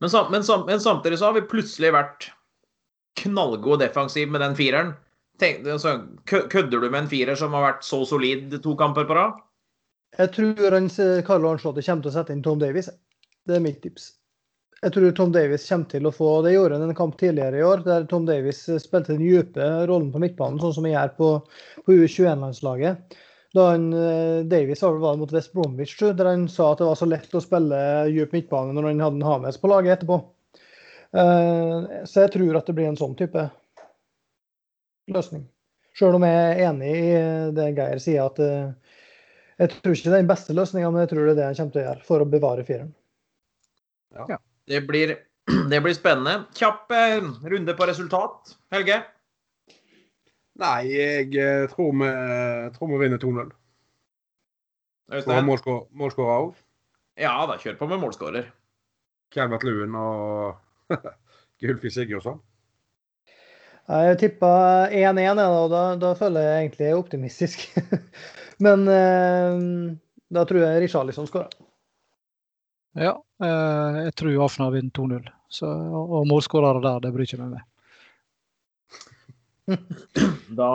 Men, sam, men, sam, men samtidig så har vi plutselig vært knallgod defensiv med den fireren. Tenk, altså, kødder du med en firer som har vært så solid to kamper på rad? Jeg tror Carlo Arnslotte kommer til å sette inn Tom Davies. Det er mitt tips. Jeg tror Tom Davies kommer til å få Det gjorde han en kamp tidligere i år, der Tom Davies spilte den dype rollen på midtbanen, sånn som han gjør på, på U21-landslaget. Da han, eh, Davies var vel mot West Bromwich, der han sa at det var så lett å spille dyp midtbane når han hadde Hames på laget etterpå. Eh, Så jeg tror at det blir en sånn type løsning. Sjøl om jeg er enig i det Geir sier, at eh, jeg tror ikke det er den beste løsninga, men jeg tror det er det han kommer til å gjøre for å bevare fireren. Det blir, det blir spennende. Kjapp runde på resultat. Helge? Nei, jeg eh, tror vi, tror vi vinner 2-0. Og Øystein? målskårer òg. Ja da, kjør på med målskårer. Calvert Luen og Gulfi Sigurdsson. Jeg tippa 1-1, jeg, og da, da føler jeg egentlig jeg er optimistisk. men eh, da tror jeg Richarlison skårer. Ja, eh, jeg tror Afna vinner 2-0. Og og målskårere der, det bryr ikke jeg meg med. Da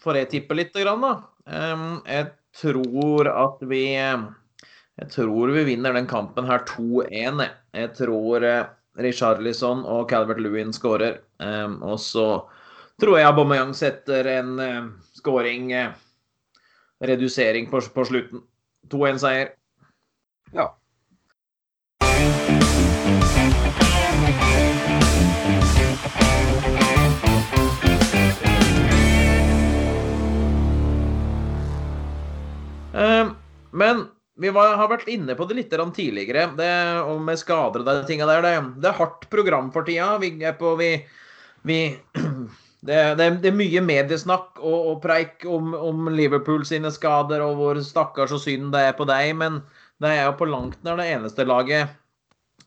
får jeg tippe litt, da. Jeg tror at vi Jeg tror vi vinner den kampen her 2-1. jeg. Jeg tror eh, Richarlison og Calvert Lewin skårer. Og så tror jeg Aubameyang setter en skåring uh, redusering på slutten. 2-1-seier. Ja. Men vi var, har vært inne på det litt tidligere, det, og med skader og de tinga der. Det, det, er hardt program for tida. Vi er på vi, vi det, det, det, er mye mediesnakk og, og preik om, om, Liverpool sine skader og hvor stakkars og synd det er på deg, men det er jo på langt nær det eneste laget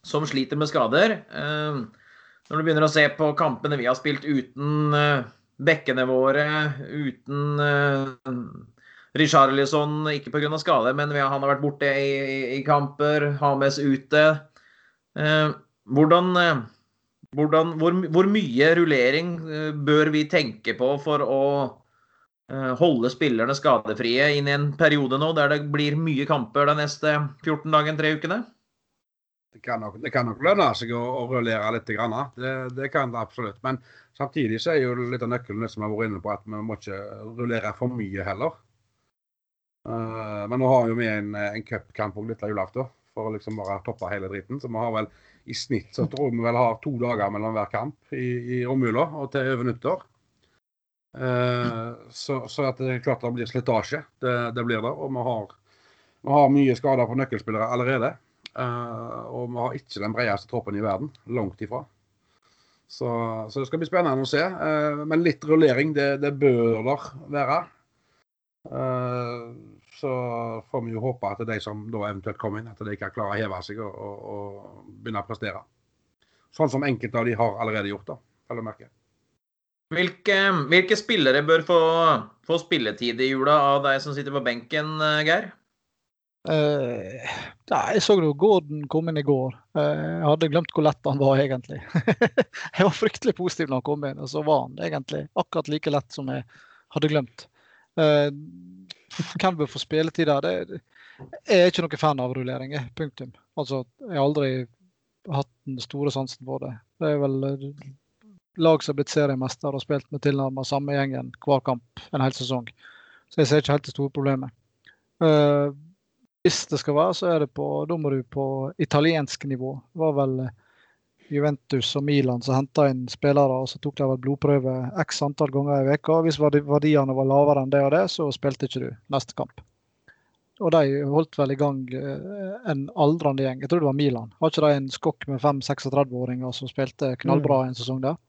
som sliter med skader. Eh, når du begynner å se på kampene vi har spilt uten eh, bekkene våre, uten uh, Richarlison, ikke pga. skade, men han har vært borte i, i, i kamper. Hames ute. Eh, hvordan, eh, hvordan hvor, hvor, mye rullering eh, bør vi tenke på for å eh, holde spillerne skadefrie inn i en periode nå der det blir mye kamper de neste 14 dagene, tre ukene? Det kan nok, det kan nok lønne seg å, å rullere litt. Det, det, kan det absolutt. Men samtidig så er jo litt av nøkkelen som jeg har vært inne på, at vi må ikke rullere for mye heller. Uh, men nå har jo vi en, en cupkamp òg litt julaften for å liksom bare toppe hele driten. Så vi har vel i snitt så tror vi vel har to dager mellom hver kamp i, i romjula og til over nyttår. Uh, så, så, at det er klart det blir slitasje. Det, det blir det. Og vi har, vi har, mye skader på nøkkelspillere allerede. Uh, og vi har ikke den bredeste troppen i verden. Langt ifra. Så, så det skal bli spennende å se. men litt rullering, det, det bør der være. Så får vi jo håpe at de som da eventuelt kommer inn, at de kan klare å heve seg og, og, og begynne å prestere. Sånn som enkelte av de har allerede gjort, da, vel å merke. Hvilke, hvilke, spillere bør få, få, spilletid i jula av deg som sitter på benken, Geir? Uh, jeg så jo Gordon kom inn i går. Uh, jeg hadde glemt hvor lett han var, egentlig. jeg var fryktelig positiv når han kom inn, og så var han egentlig akkurat like lett som jeg hadde glemt. Uh, hvem bør få spilletid der? Det, jeg er ikke noen fan av rulleringer. Punktum. Altså, jeg har aldri hatt den store sansen for det. Det er vel eh, lag som har blitt seriemester og spilt med tilnærmet samme gjengen hver kamp en hel sesong. Så jeg ser ikke helt det store problemet. Uh, hvis det skal være, så er det på Da må du på italiensk nivå. Det var vel uh, Juventus og Milan som henta inn spillere, og så tok de vel blodprøve x antall ganger i veka. Hvis verdiene var lavere enn det og det, så spilte ikke du neste kamp. Og de holdt vel i gang eh, en aldrende gjeng. Jeg tror det var Milan. Har ikke de en skokk med fem 36-åringer som spilte knallbra en sesong der?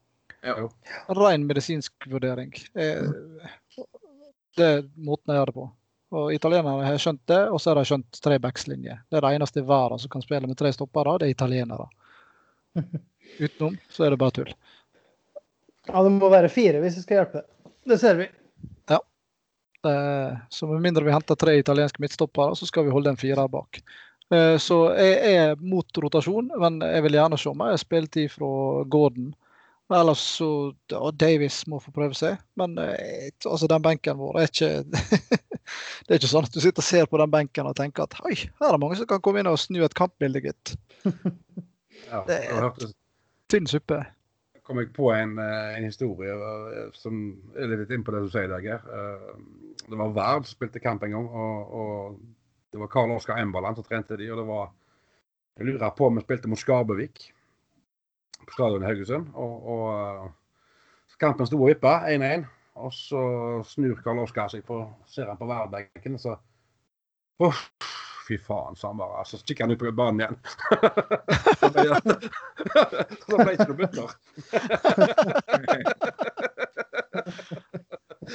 Ja. Ren medisinsk vurdering. Eh, det er måten jeg gjør det på. Og Italienerne har skjønt det, og så har de skjønt tre backslinjer. Det er det eneste i verden som kan spille med tre stoppere, det er italienere. Utenom så er det bare tull. Ja, det må være fire hvis det skal hjelpe. Det ser vi. Ja. Så med mindre vi henter tre italienske midtstoppere, så skal vi holde en firer bak. Eh, så jeg er mot rotasjon, men jeg vil gjerne se mer spilletid fra Gordon. Ellers så og Davies må få prøve seg. Men eh, altså, den benken vår er ikke Det er ikke sånn at du sitter og ser på den benken og tenker at oi, her er det mange som kan komme inn og snu et kampbilde, gitt. Ja, det er tynn suppe. kom jeg på en, eh, en, historie eh, som er litt inn på det du sier der, Geir. Eh, det var Vard som spilte kamp en gang. og, og Det var Karl Oskar Emberland som trente de, og det var Jeg lurer på om vi spilte mot Skarbevik på stadion i Haugesund. og, og Kampen sto og vippa 1-1, og så snur Karl Oskar seg på ser han på Vardbenken, og så Uff, fy faen, sa han bare. Så kikker han ut på banen igjen. så ble det ikke noe butter.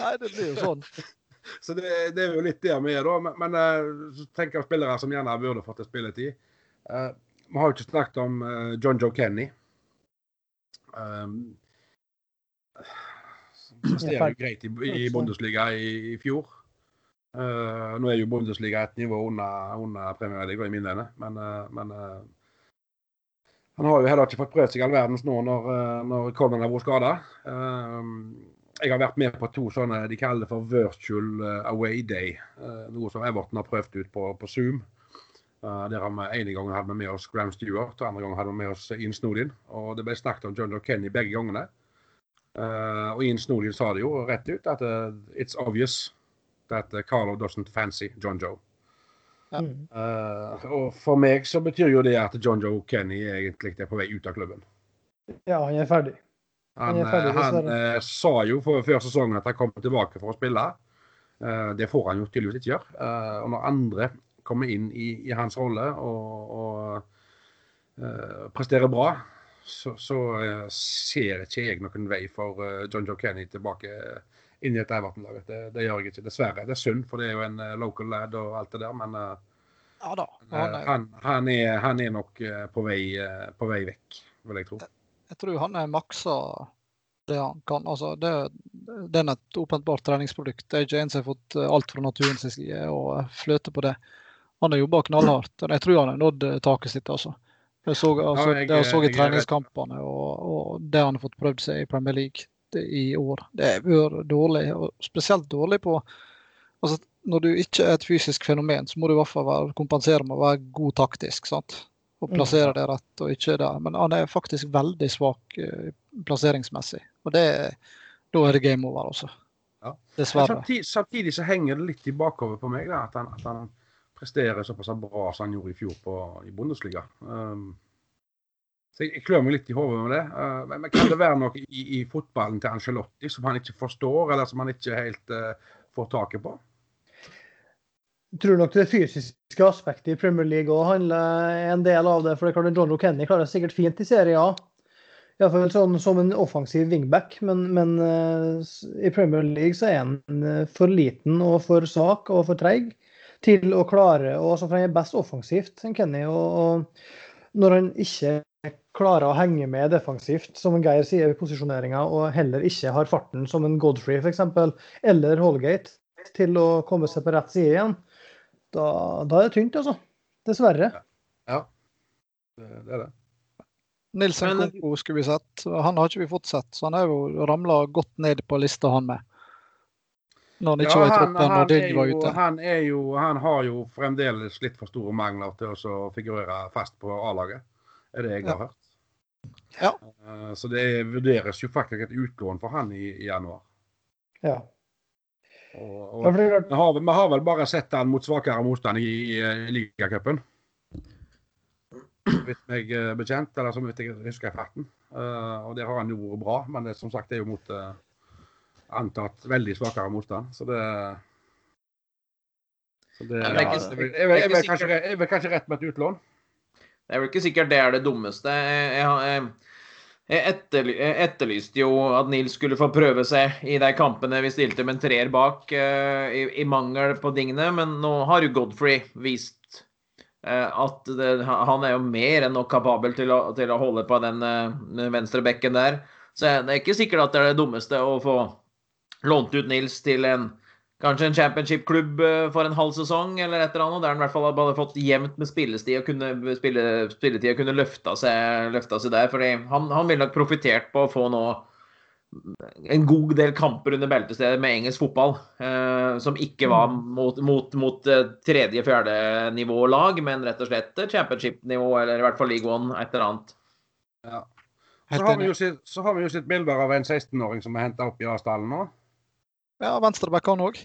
Nei, det blir jo sånn. Så det, det, er jo litt der vi er, da. Men, men uh, tenker jeg spillere som gjerne burde fått spilletid. Uh, vi har jo ikke snakket om uh, John Joe Kenny. Um, presterer jo greit i, i Bundesliga i, i fjor. Uh, nå er jo Bundesliga et nivå under, under Premier League i mine øyne, men, uh, men uh, han har jo heller ikke fått prøvd seg all verdens nå når, når Coleman har vært skada. jeg har vært med på to sånne de kaller det for virtual away day. noe som Everton har prøvd ut på, på Zoom. der har vi ene gangen hadde vi med oss Graham Stewart, og andre gangen hadde vi med oss Ian Snodin. Og det ble snakket om John Kenny begge gangene. Og Ian Snodin sa det jo rett ut at it's obvious that uh, Carlo doesn't fancy John Joe. Ja. Uh, og for meg så betyr jo det at John Joe Kenny egentlig er på vei ut av klubben. Ja, han er ferdig. Han, Han er ferdig, eh, han eh, sa jo for, før sesongen at han kom tilbake for å spille. Uh, det får han jo tydeligvis ikke gjøre. Eh, og når andre kommer inn i, i hans rolle og, og eh, presterer bra, så, så ser ikke jeg noen vei for John Joe Kenny tilbake inn i et Everton-lag. Det, det gjør jeg ikke, dessverre. Det er synd, for det er jo en eh, local lad og alt det der, men eh, Ja da. eh, Han er, han, han, er, han er nok eh, på vei, eh, på vei vekk, vil jeg tro. jeg tror han er maksa det han kan. Altså, det, det er et åpenbart treningsprodukt. AJNs har fått eh, alt fra naturens side og fløter fløte på det. Han har jobba knallhardt. Jeg tror han har nådd eh, taket sitt. altså. Jeg så, altså, Ja, jeg- det jeg så i jeg treningskampene og, og det han har fått prøvd seg i Premier League det, i år, det har vært dårlig. og Spesielt dårlig på altså, Når du ikke er et fysisk fenomen, så må du i hvert fall være, kompensere med å være god taktisk. sant? Og Mm. plassere det rett og ikke der. Men han er faktisk veldig svak eh, plasseringsmessig. Og det, da er det game over, altså. Ja. Dessverre. Samtidig, samtidig så henger det litt i bakhodet på meg da, at, han, at han presterer såpass bra som han gjorde i fjor på, i Bundesliga. Um, så jeg, klør meg litt i hodet med det. Uh, men, kan det være noe i, i fotballen til Angelotti som han ikke forstår, eller som han ikke helt uh, får taket på? Jeg tror nok det fysiske aspektet i Premier League òg handler en del av det. For det er klart John O'Kenny klarer det sikkert fint i Serie A. Iallfall sånn som en offensiv wingback, men, men uh, i Premier League så er han for liten og for svak og for treig til å klare og altså, for Han er best offensivt, enn Kenny. Og, og når han ikke klarer å henge med defensivt, som en Geir sier i posisjoneringa, og heller ikke har farten som en Godfrey f.eks., eller Holgate, til å komme seg på rett side igjen, da, da er det tynt, altså. Dessverre. Ja, det, det er det. Nilsen Koko skulle vi sett. Han har ikke vi fått sett, så han er jo ramla godt ned på lista, han med. Når han ikke var i troppen og er var ute. han, er jo, han har jo fremdeles litt for store mangler til å figurere fast på A-laget. Er det jeg Ja. har hørt. Ja. Eh, Så det vurderes jo faktisk et utlån for han i, i januar. Ja. Og, og ja, det er vi, har, vi har vel bare sett han mot svakere motstand i, i, i ligacupen. Hvis jeg meg eh, bekjent, eller som jeg husker i farten. Eh, og der har han jo vært bra, men det som sagt det er jo mot eh, antatt veldig svakere motstand. Så det så det, Ja, det er jeg, det er jeg, jeg, jeg vil kanskje rett med et utlån. Det er vel ikke sikkert det er det dummeste. Jeg, jeg, etterlyste jo at Nils skulle få prøve seg i de kampene vi stilte med en treer bak, eh, i, i mangel på dingene. Men nå har jo Godfrey vist eh, at det, han er jo mer enn nok kapabel til å, til å holde på den uh, venstre bekken der. Så det er ikke sikkert at det er det dummeste å få lånt ut Nils til en Kanskje en championship-klubb eh, for en halv sesong eller et eller annet. Der han i hvert fall hadde fått jevnt med spillestid og kunne spille, spilletid og kunne løfta seg, løfta seg der. fordi han, han ville nok profitert på å få nå en god del kamper under beltestedet med engelsk fotball. Eh, som ikke var mot, mot, mot eh, tredje-fjerde nivå lag, men rett og slett championship-nivå, eller i hvert fall league one, et eller annet. Så har, vi jo sitt, så har vi jo sett bilder av en 16-åring som er henta opp i Asdalen nå. Ja, venstreback han òg.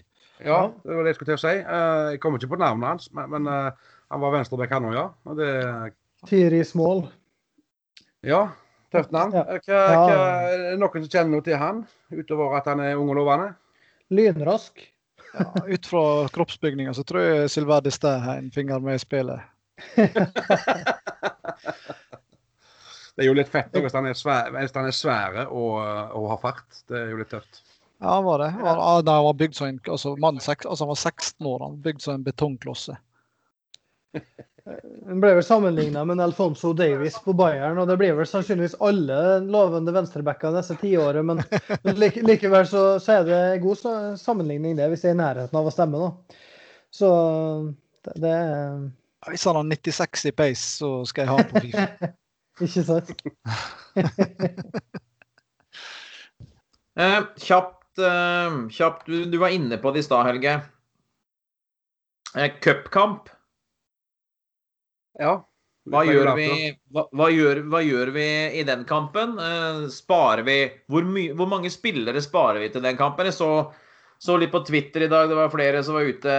Ja, det var det jeg skulle til å si. Eh, jeg kommer ikke på navnet hans, men, men eh, han var venstreback han òg, ja. Og det, Tiri Small. smål. ja, tøft navn. Ja. Eh, Hva, hva, er det noen som kjenner noe til han, utover at han er ung og lovende? Lynrask. Ja, ut fra kroppsbygninga så tror jeg Silver Stæ har en finger med i spillet. Det er jo litt fett hvis han er svære, hvis han er svære og, og har fart. Det er jo litt tøft. Ja, han var det. Han, han, han var bygd som en altså, mann, altså, han var 16 år. Han var bygd som en betongklosse. Han ble vel sammenligna med Alfonso Davies på Bayern, og det blir vel sannsynligvis alle lovende venstrebacker neste tiåret, men, men like, likevel så, så er det god sammenligning det, hvis det er i nærheten av å stemme. da. Så det, det er Hvis han har 96 i pace, så skal jeg ha på Fifa. ikke sant. Eh, kjapt, eh, kjapt du, du var inne på det i stad, Helge. Eh, Cupkamp. Ja. Hva gjør, vi, hva, hva, gjør, hva gjør, vi, i den kampen? Uh, sparer vi hvor, my, hvor, mange spillere sparer vi til den kampen? Jeg så, så, litt på Twitter i dag, det var flere som var ute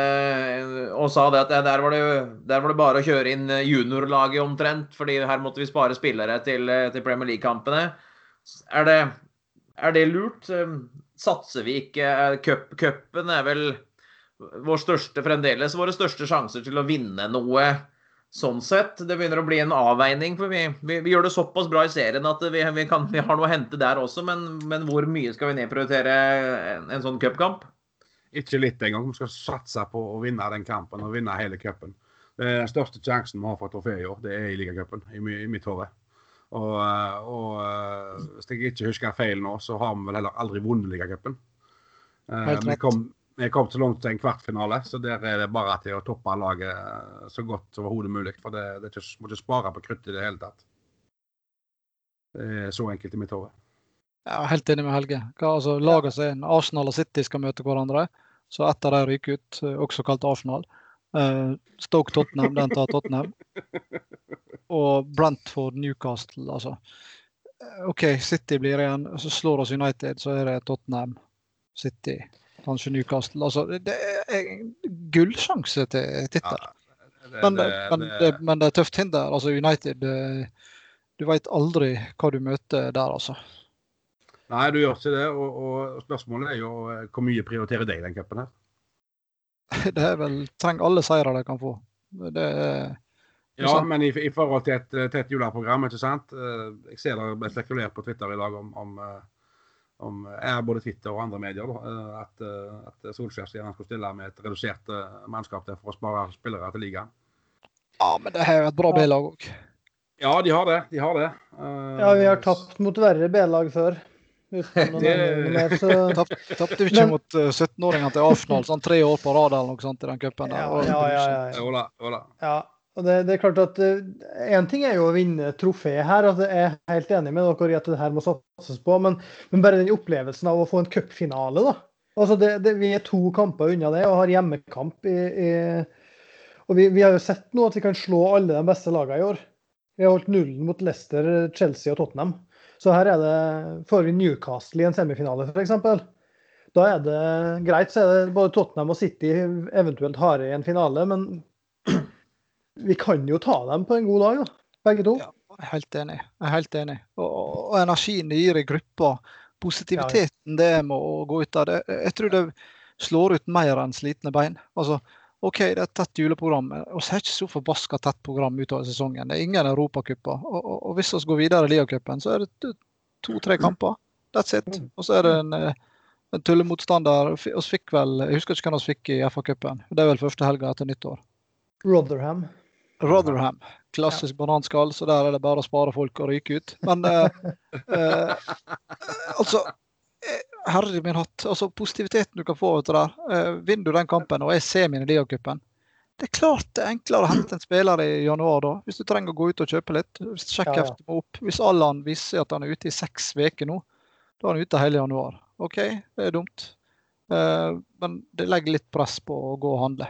og sa det at der, var det, der, var det, bare å kjøre inn juniorlaget omtrent, fordi her måtte vi spare spillere til, til Premier League-kampene. Er, er det, lurt? Satser vi ikke? Cupen er vel vår største fremdeles våre største sjanser til å vinne noe sånn sett. Det begynner å bli en avveining. for Vi, vi, vi gjør det såpass bra i serien at vi, vi, kan, har noe å hente der også. Men, men, hvor mye skal vi nedprioritere en, en sånn cupkamp? Ikke litt engang. Vi skal satse på å vinne den kampen og vinne hele cupen. Den største sjansen vi har for trofé i år, det er i ligacupen, i, i mitt hode. Og, og, hvis jeg ikke husker feil nå, så har vi vel heller aldri vunnet ligacupen. Vi kom, vi kom så langt til en kvartfinale, så der er det bare til å toppe laget eh, så godt som overhodet mulig. For det, det ikke, må ikke spare på kruttet i det hele tatt. Det er så enkelt i mitt hode. Er helt enig med Helge. Altså, Lagene som Arsenal og City skal møte hverandre, så ett av dem ryker ut, eh, også kalt Arsenal. Uh, Stoke Tottenham, den tar Tottenham. Og Brentford Newcastle, altså. OK, City blir igjen. Så slår oss United, så er det Tottenham City kanskje Newcastle. Altså, det er gullsjanse til tittel. Ja, men, men, men, det er tøft hinder. Altså United Du veit aldri hva du møter der, altså. Nei, du gjør ikke det. Og, og spørsmålet er jo eh, hvor mye prioriterer deg den cupen her? Det er vel Trenger alle seire de kan få. Det er ja, men i, i, forhold til et, til et juleprogram, ikke sant. Eh, jeg ser det ble spekulert på Twitter i dag om, om eh, om er både Twitter og andre medier eh, at, eh, at Solskjær sier han skulle stille med et redusert eh, mannskap der for å spare spillere til ligaen. Ja, men det er jo et bra B-lag òg. Ja, de har det. De har det. ja, vi har tapt mot verre B-lag før. Tapte vi ikke men, mot 17-åringene til Arsenal sånn tre år på rad eller noe sånt i den cupen? Ja, ja, ja, ja, ja. ja. Og det, det, er klart at Én uh, ting er jo å vinne trofeet her, altså jeg er helt enig med dere i at det her må satses på. Men, men bare den opplevelsen av å få en cupfinale, da. Altså det, det, vi er to kamper unna det og har hjemmekamp. I, i, og vi, vi, har jo sett nå at vi kan slå alle de beste lagene i år. Vi har holdt nullen mot Leicester, Chelsea og Tottenham. Så her er det, får vi Newcastle i en semifinale, f.eks. Da er det greit, så er det både Tottenham og City eventuelt harde i en finale. men vi kan jo ta dem på en god dag, da, begge to. Ja, jeg er helt enig. Jeg er helt enig. Og, og energien det gir i gruppa, positiviteten det er med å gå ut av det, jeg tror det slår ut mer enn slitne bein. Altså, OK, det er et tett juleprogram, og vi har ikke så forbaska tett program utover sesongen. Det er ingen europacuper. Og, og, og, hvis vi går videre i ligacupen, så er det to-tre kamper. That's it. Og så er det en, en tullemotstander. Oss fikk vel, Jeg husker ikke hvem vi fikk i FA-cupen. Det er vel første helga etter nyttår. Rotherham. Rotherham. Klassisk ja. bananskall, så der er det bare å spare folk og ryke ut. Men eh, eh, altså eh, Herre min hatt. altså Positiviteten du kan få ut der. Eh, vinner du den kampen og er semien i Liacupen Det er klart det er enklere å hente en spiller i januar da, hvis du trenger å gå ut og kjøpe litt. Hvis sjekkheftet må opp. Hvis Allan viser at han er ute i seks uker nå, da er han ute hele januar. OK, det er dumt. Eh, men det legger litt press på å gå og handle.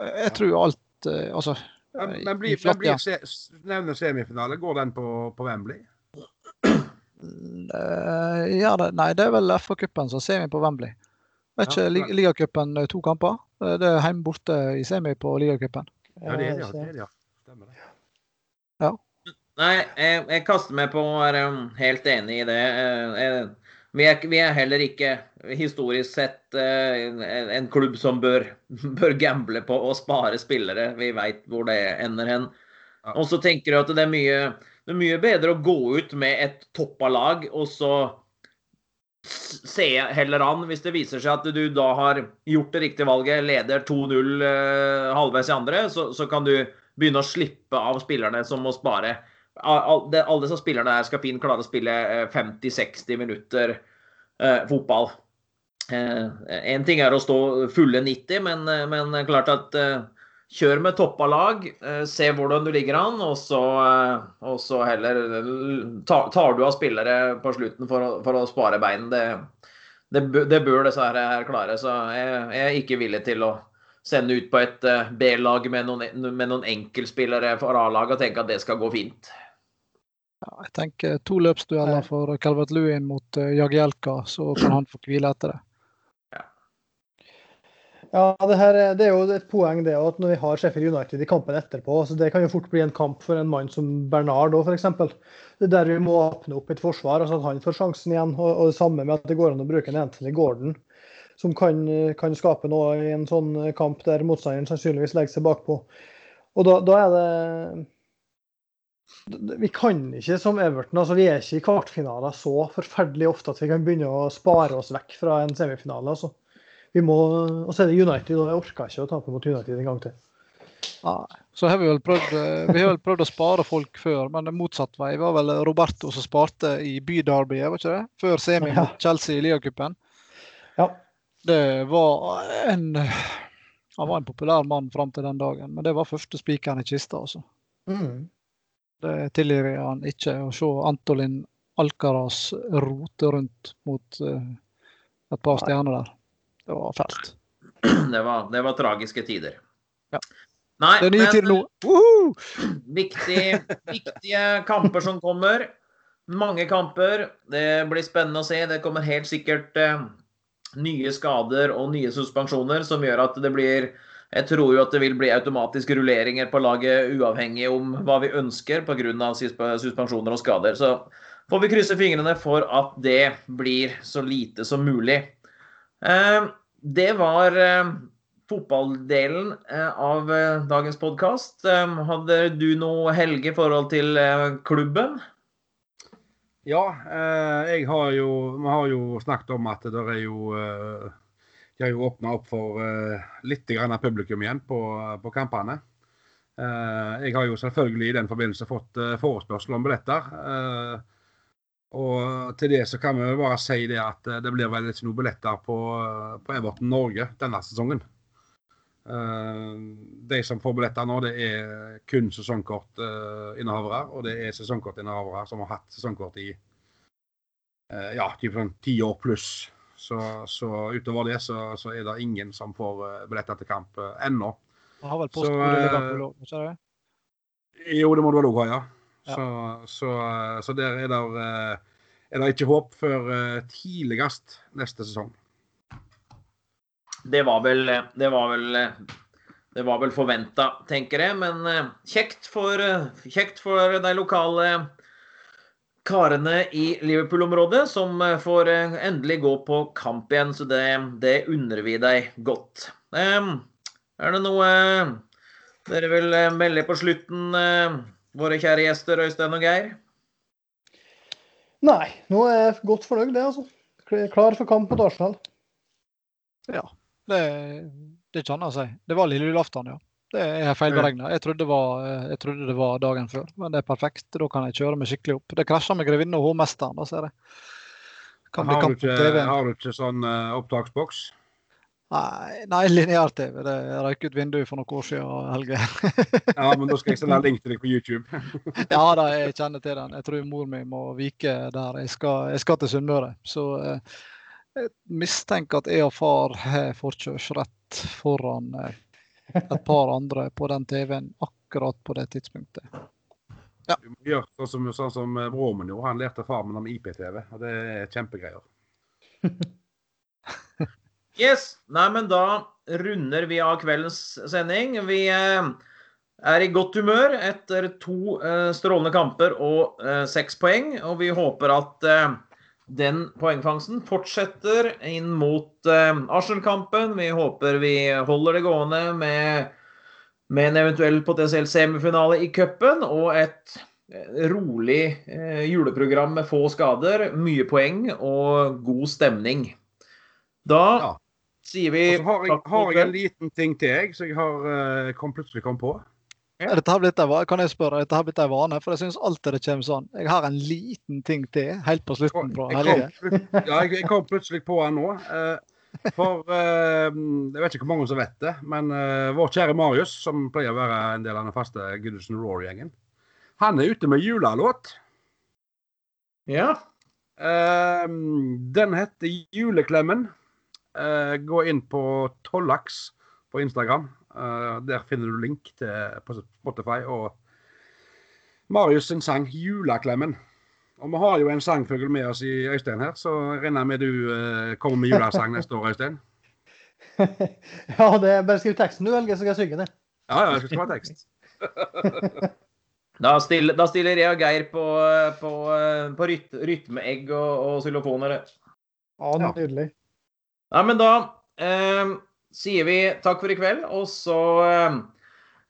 Eh, jeg tror alt Altså men, men blir, men blir se, nevner semifinale, går den på, på Wembley? Uh, ja, det, nei, det er vel FA-cupen som semi på Wembley. Vet ikke, ja, Ligacupen eh, to kamper. Eh, det er hjemme borte i semi på ligacupen. Ja, det er det, ja. Det er det, ja. Stemmer det. Ja. Nei, jeg, jeg kaster meg på å være helt enig i det. Jeg, vi er, vi er, heller ikke historisk sett en, en klubb som bør, bør gamble på å spare spillere. Vi veit hvor det ender hen. Og så tenker jeg at det er, mye, det er mye bedre å gå ut med et toppa lag og så se heller an hvis det viser seg at du da har gjort det riktige valget, leder 2-0 eh, halvveis i andre, så, så, kan du begynne å slippe av spillerne som må spare alle disse spillerne her skal fint klare å spille 50-60 eh, minutter eh, fotball. Én eh, ting er å stå fulle 90, men, eh, men klart at eh, kjør med toppa lag. Eh, se hvordan du ligger an, og så, og så heller tar, tar, du av spillere på slutten for å, for å spare bein. Det, det, det, bør disse her, her klare. Så jeg, jeg, er ikke villig til å sende ut på et eh, B-lag med, noen- med noen enkeltspillere for A-laget og tenke at det skal gå fint. Ja, jeg tenker to løpsdueller for Calvert Lewin mot Jagielka, så kan han få hvile etter det. Ja, det, her, er- det er jo et poeng det at når vi har Sheffield United i kampen etterpå, så det kan jo fort bli en kamp for en mann som Bernard òg, f.eks. Er der vi må åpne opp et forsvar, altså at han får sjansen igjen. Og, og det samme med at det går an å bruke en Anthony Gordon, som kan, kan skape noe i en sånn kamp der motstanderen sannsynligvis legger seg bakpå. Og da, da er det Vi kan ikke som Everton, altså vi er ikke i kvartfinaler så forferdelig ofte at vi kan begynne å spare oss vekk fra en semifinale. altså. Vi må, Og så er det United, og jeg orker ikke å tape mot United en gang til. Nei. Så har vi vel prøvd, eh, vi har vel prøvd å spare folk før, men det motsatt vei. Det var vel Roberto som sparte i byderbyet, var ikke det? Før semi mot Chelsea i ligacupen. Ja. Det var en Han var en populær mann fram til den dagen, men det var første spikeren i kista, altså. Mm. Det tilgir han ikke. Å se Antolin Alcaraz rote rundt mot eh, et par stjerner der. Det var fælt. Det var, det var tragiske tider. Ja. Nei, Det er nye tider nå. Viktig, viktige kamper som kommer. Mange kamper. Det blir spennende å se. Det kommer helt sikkert eh, nye skader og nye suspensjoner som gjør at det blir Jeg tror jo at det vil bli automatiske rulleringer på laget uavhengig om hva vi ønsker pga. suspensjoner og skader. Så får vi krysse fingrene for at det blir så lite som mulig. Eh, Det var eh, fotballdelen eh, av eh, dagens podkast. Hadde du noe Helge i forhold til klubben? Ja, jeg har jo Vi har jo snakket om at det er jo De har jo åpna opp for litt grann publikum igjen på, på kampene. Jeg har jo selvfølgelig i den forbindelse fått forespørsel om billetter. Og til det så kan vi bare si det at eh, det blir vel ikke noen billetter på, eh, på Everton Norge denne sesongen. Eh, de som får billetter nå, det er kun sesongkortinnehavere. og det er sesongkortinnehavere som har hatt sesongkort i ja, typ sånn ti år pluss. Så, så utover det så, så er det ingen som får billetter til kamp ennå. Har vel postkode Liverpool òg, ikke det? Jo, det må du vel òg ha, ja. Så, så, så der er det, eh, er det ikke håp før eh, tidligst neste sesong. Det var vel Det var vel det var vel forventa, tenker jeg. Men eh, kjekt for, eh, kjekt for de lokale karene i Liverpool-området, som eh, får eh, endelig gå på kamp igjen. Så det, det unner vi deg godt. Eh, Er det noe eh, dere vil eh, melde på slutten, eh, våre kjære gjester Øystein og Geir? Nei, nå er jeg godt fornøyd, det, altså. Klar for kamp mot Arsenal. Ja. Det, det er ikke annet å si. Det var lille julaften, ja. Det er feilberegna. Jeg, trodde var- jeg trodde det var dagen før, men det er perfekt. Da kan jeg kjøre meg skikkelig opp. Det krasjer med Grevinne og Hovmesteren, da ser jeg. Kan bli Har du kamp på ikke, har du ikke sånn uh, opptaksboks? Nei, nei lineær-TV. Det røyk ut vinduet for noen år siden, Helge. Ja, men da skal jeg sende en link til deg på YouTube. ja da, jeg kjenner til den. Jeg tror mor mi må vike der. Jeg skal, jeg skal til Sunnmøre. Så eh, jeg mistenker at jeg og far har forkjørsrett foran eh, et par andre på den TV-en akkurat på det tidspunktet. Du må gjøre sånn som, sånn som broren min gjorde. Han lærte far min om IPTV, og det er kjempegreier. Yes. Nei, men da runder vi av kveldens sending. Vi eh, er i godt humør etter to eh, strålende kamper og eh, seks poeng. Og vi håper at den poengfangsten fortsetter inn mot Arsenal-kampen. Vi håper vi holder det gående med, med en eventuell potensiell semifinale i cupen og et rolig juleprogram med få skader, mye poeng og god stemning. Da Ja. Sier vi har jeg, har jeg en liten ting til, jeg, så jeg har eh, kom, plutselig kom på. Ja. Dette har blitt en, kan jeg spørre, dette har blitt en vane, for jeg syns alltid det kommer sånn. Jeg har en liten ting til helt på slutten fra Jeg kom, ja, jeg, jeg kom plutselig på den nå. eh, for eh, jeg vet ikke hvor mange som vet det, men vår kjære Marius, som pleier å være en del av den faste Goodison Roar-gjengen, han er ute med julelåt. Ja. Den heter Juleklemmen. Eh, gå inn på Tollaks på Instagram. Eh, der finner du link til Spotify og Marius sin sang 'Juleklemmen'. Og vi har jo en sangfugl med oss i Øystein her, så jeg regner med du eh, kommer med julesang neste år, Øystein? ja, det er bare skriv teksten du, velger, så skal jeg synge den. Ja, ja, jeg skal skrive tekst. Da stiller, da stiller jeg og Geir på, på, på ryt, rytmeegg og, og xylofoner. Ja, Ja. nydelig. Ja, men da eh, sier vi takk for i kveld, og så eh,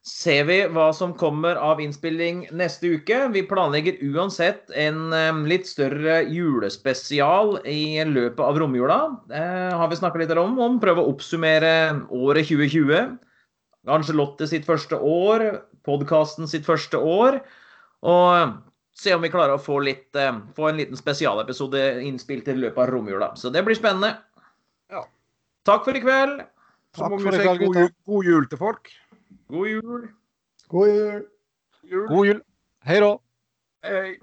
ser vi hva som kommer av innspilling neste uke. Vi planlegger uansett en eh, litt større julespesial i løpet av romjula. Eh, har vi snakka litt om. om Prøve å oppsummere året 2020. Kanskje Lotte sitt første år, podkasten sitt første år. Og se om vi klarer å få, litt, eh, få en liten spesialepisode innspilt i løpet av romjula. Så det blir spennende. Takk for i kveld. Så må vi si god jul, god jul til folk. God jul. God jul. jul. God jul. Hei da. Hei.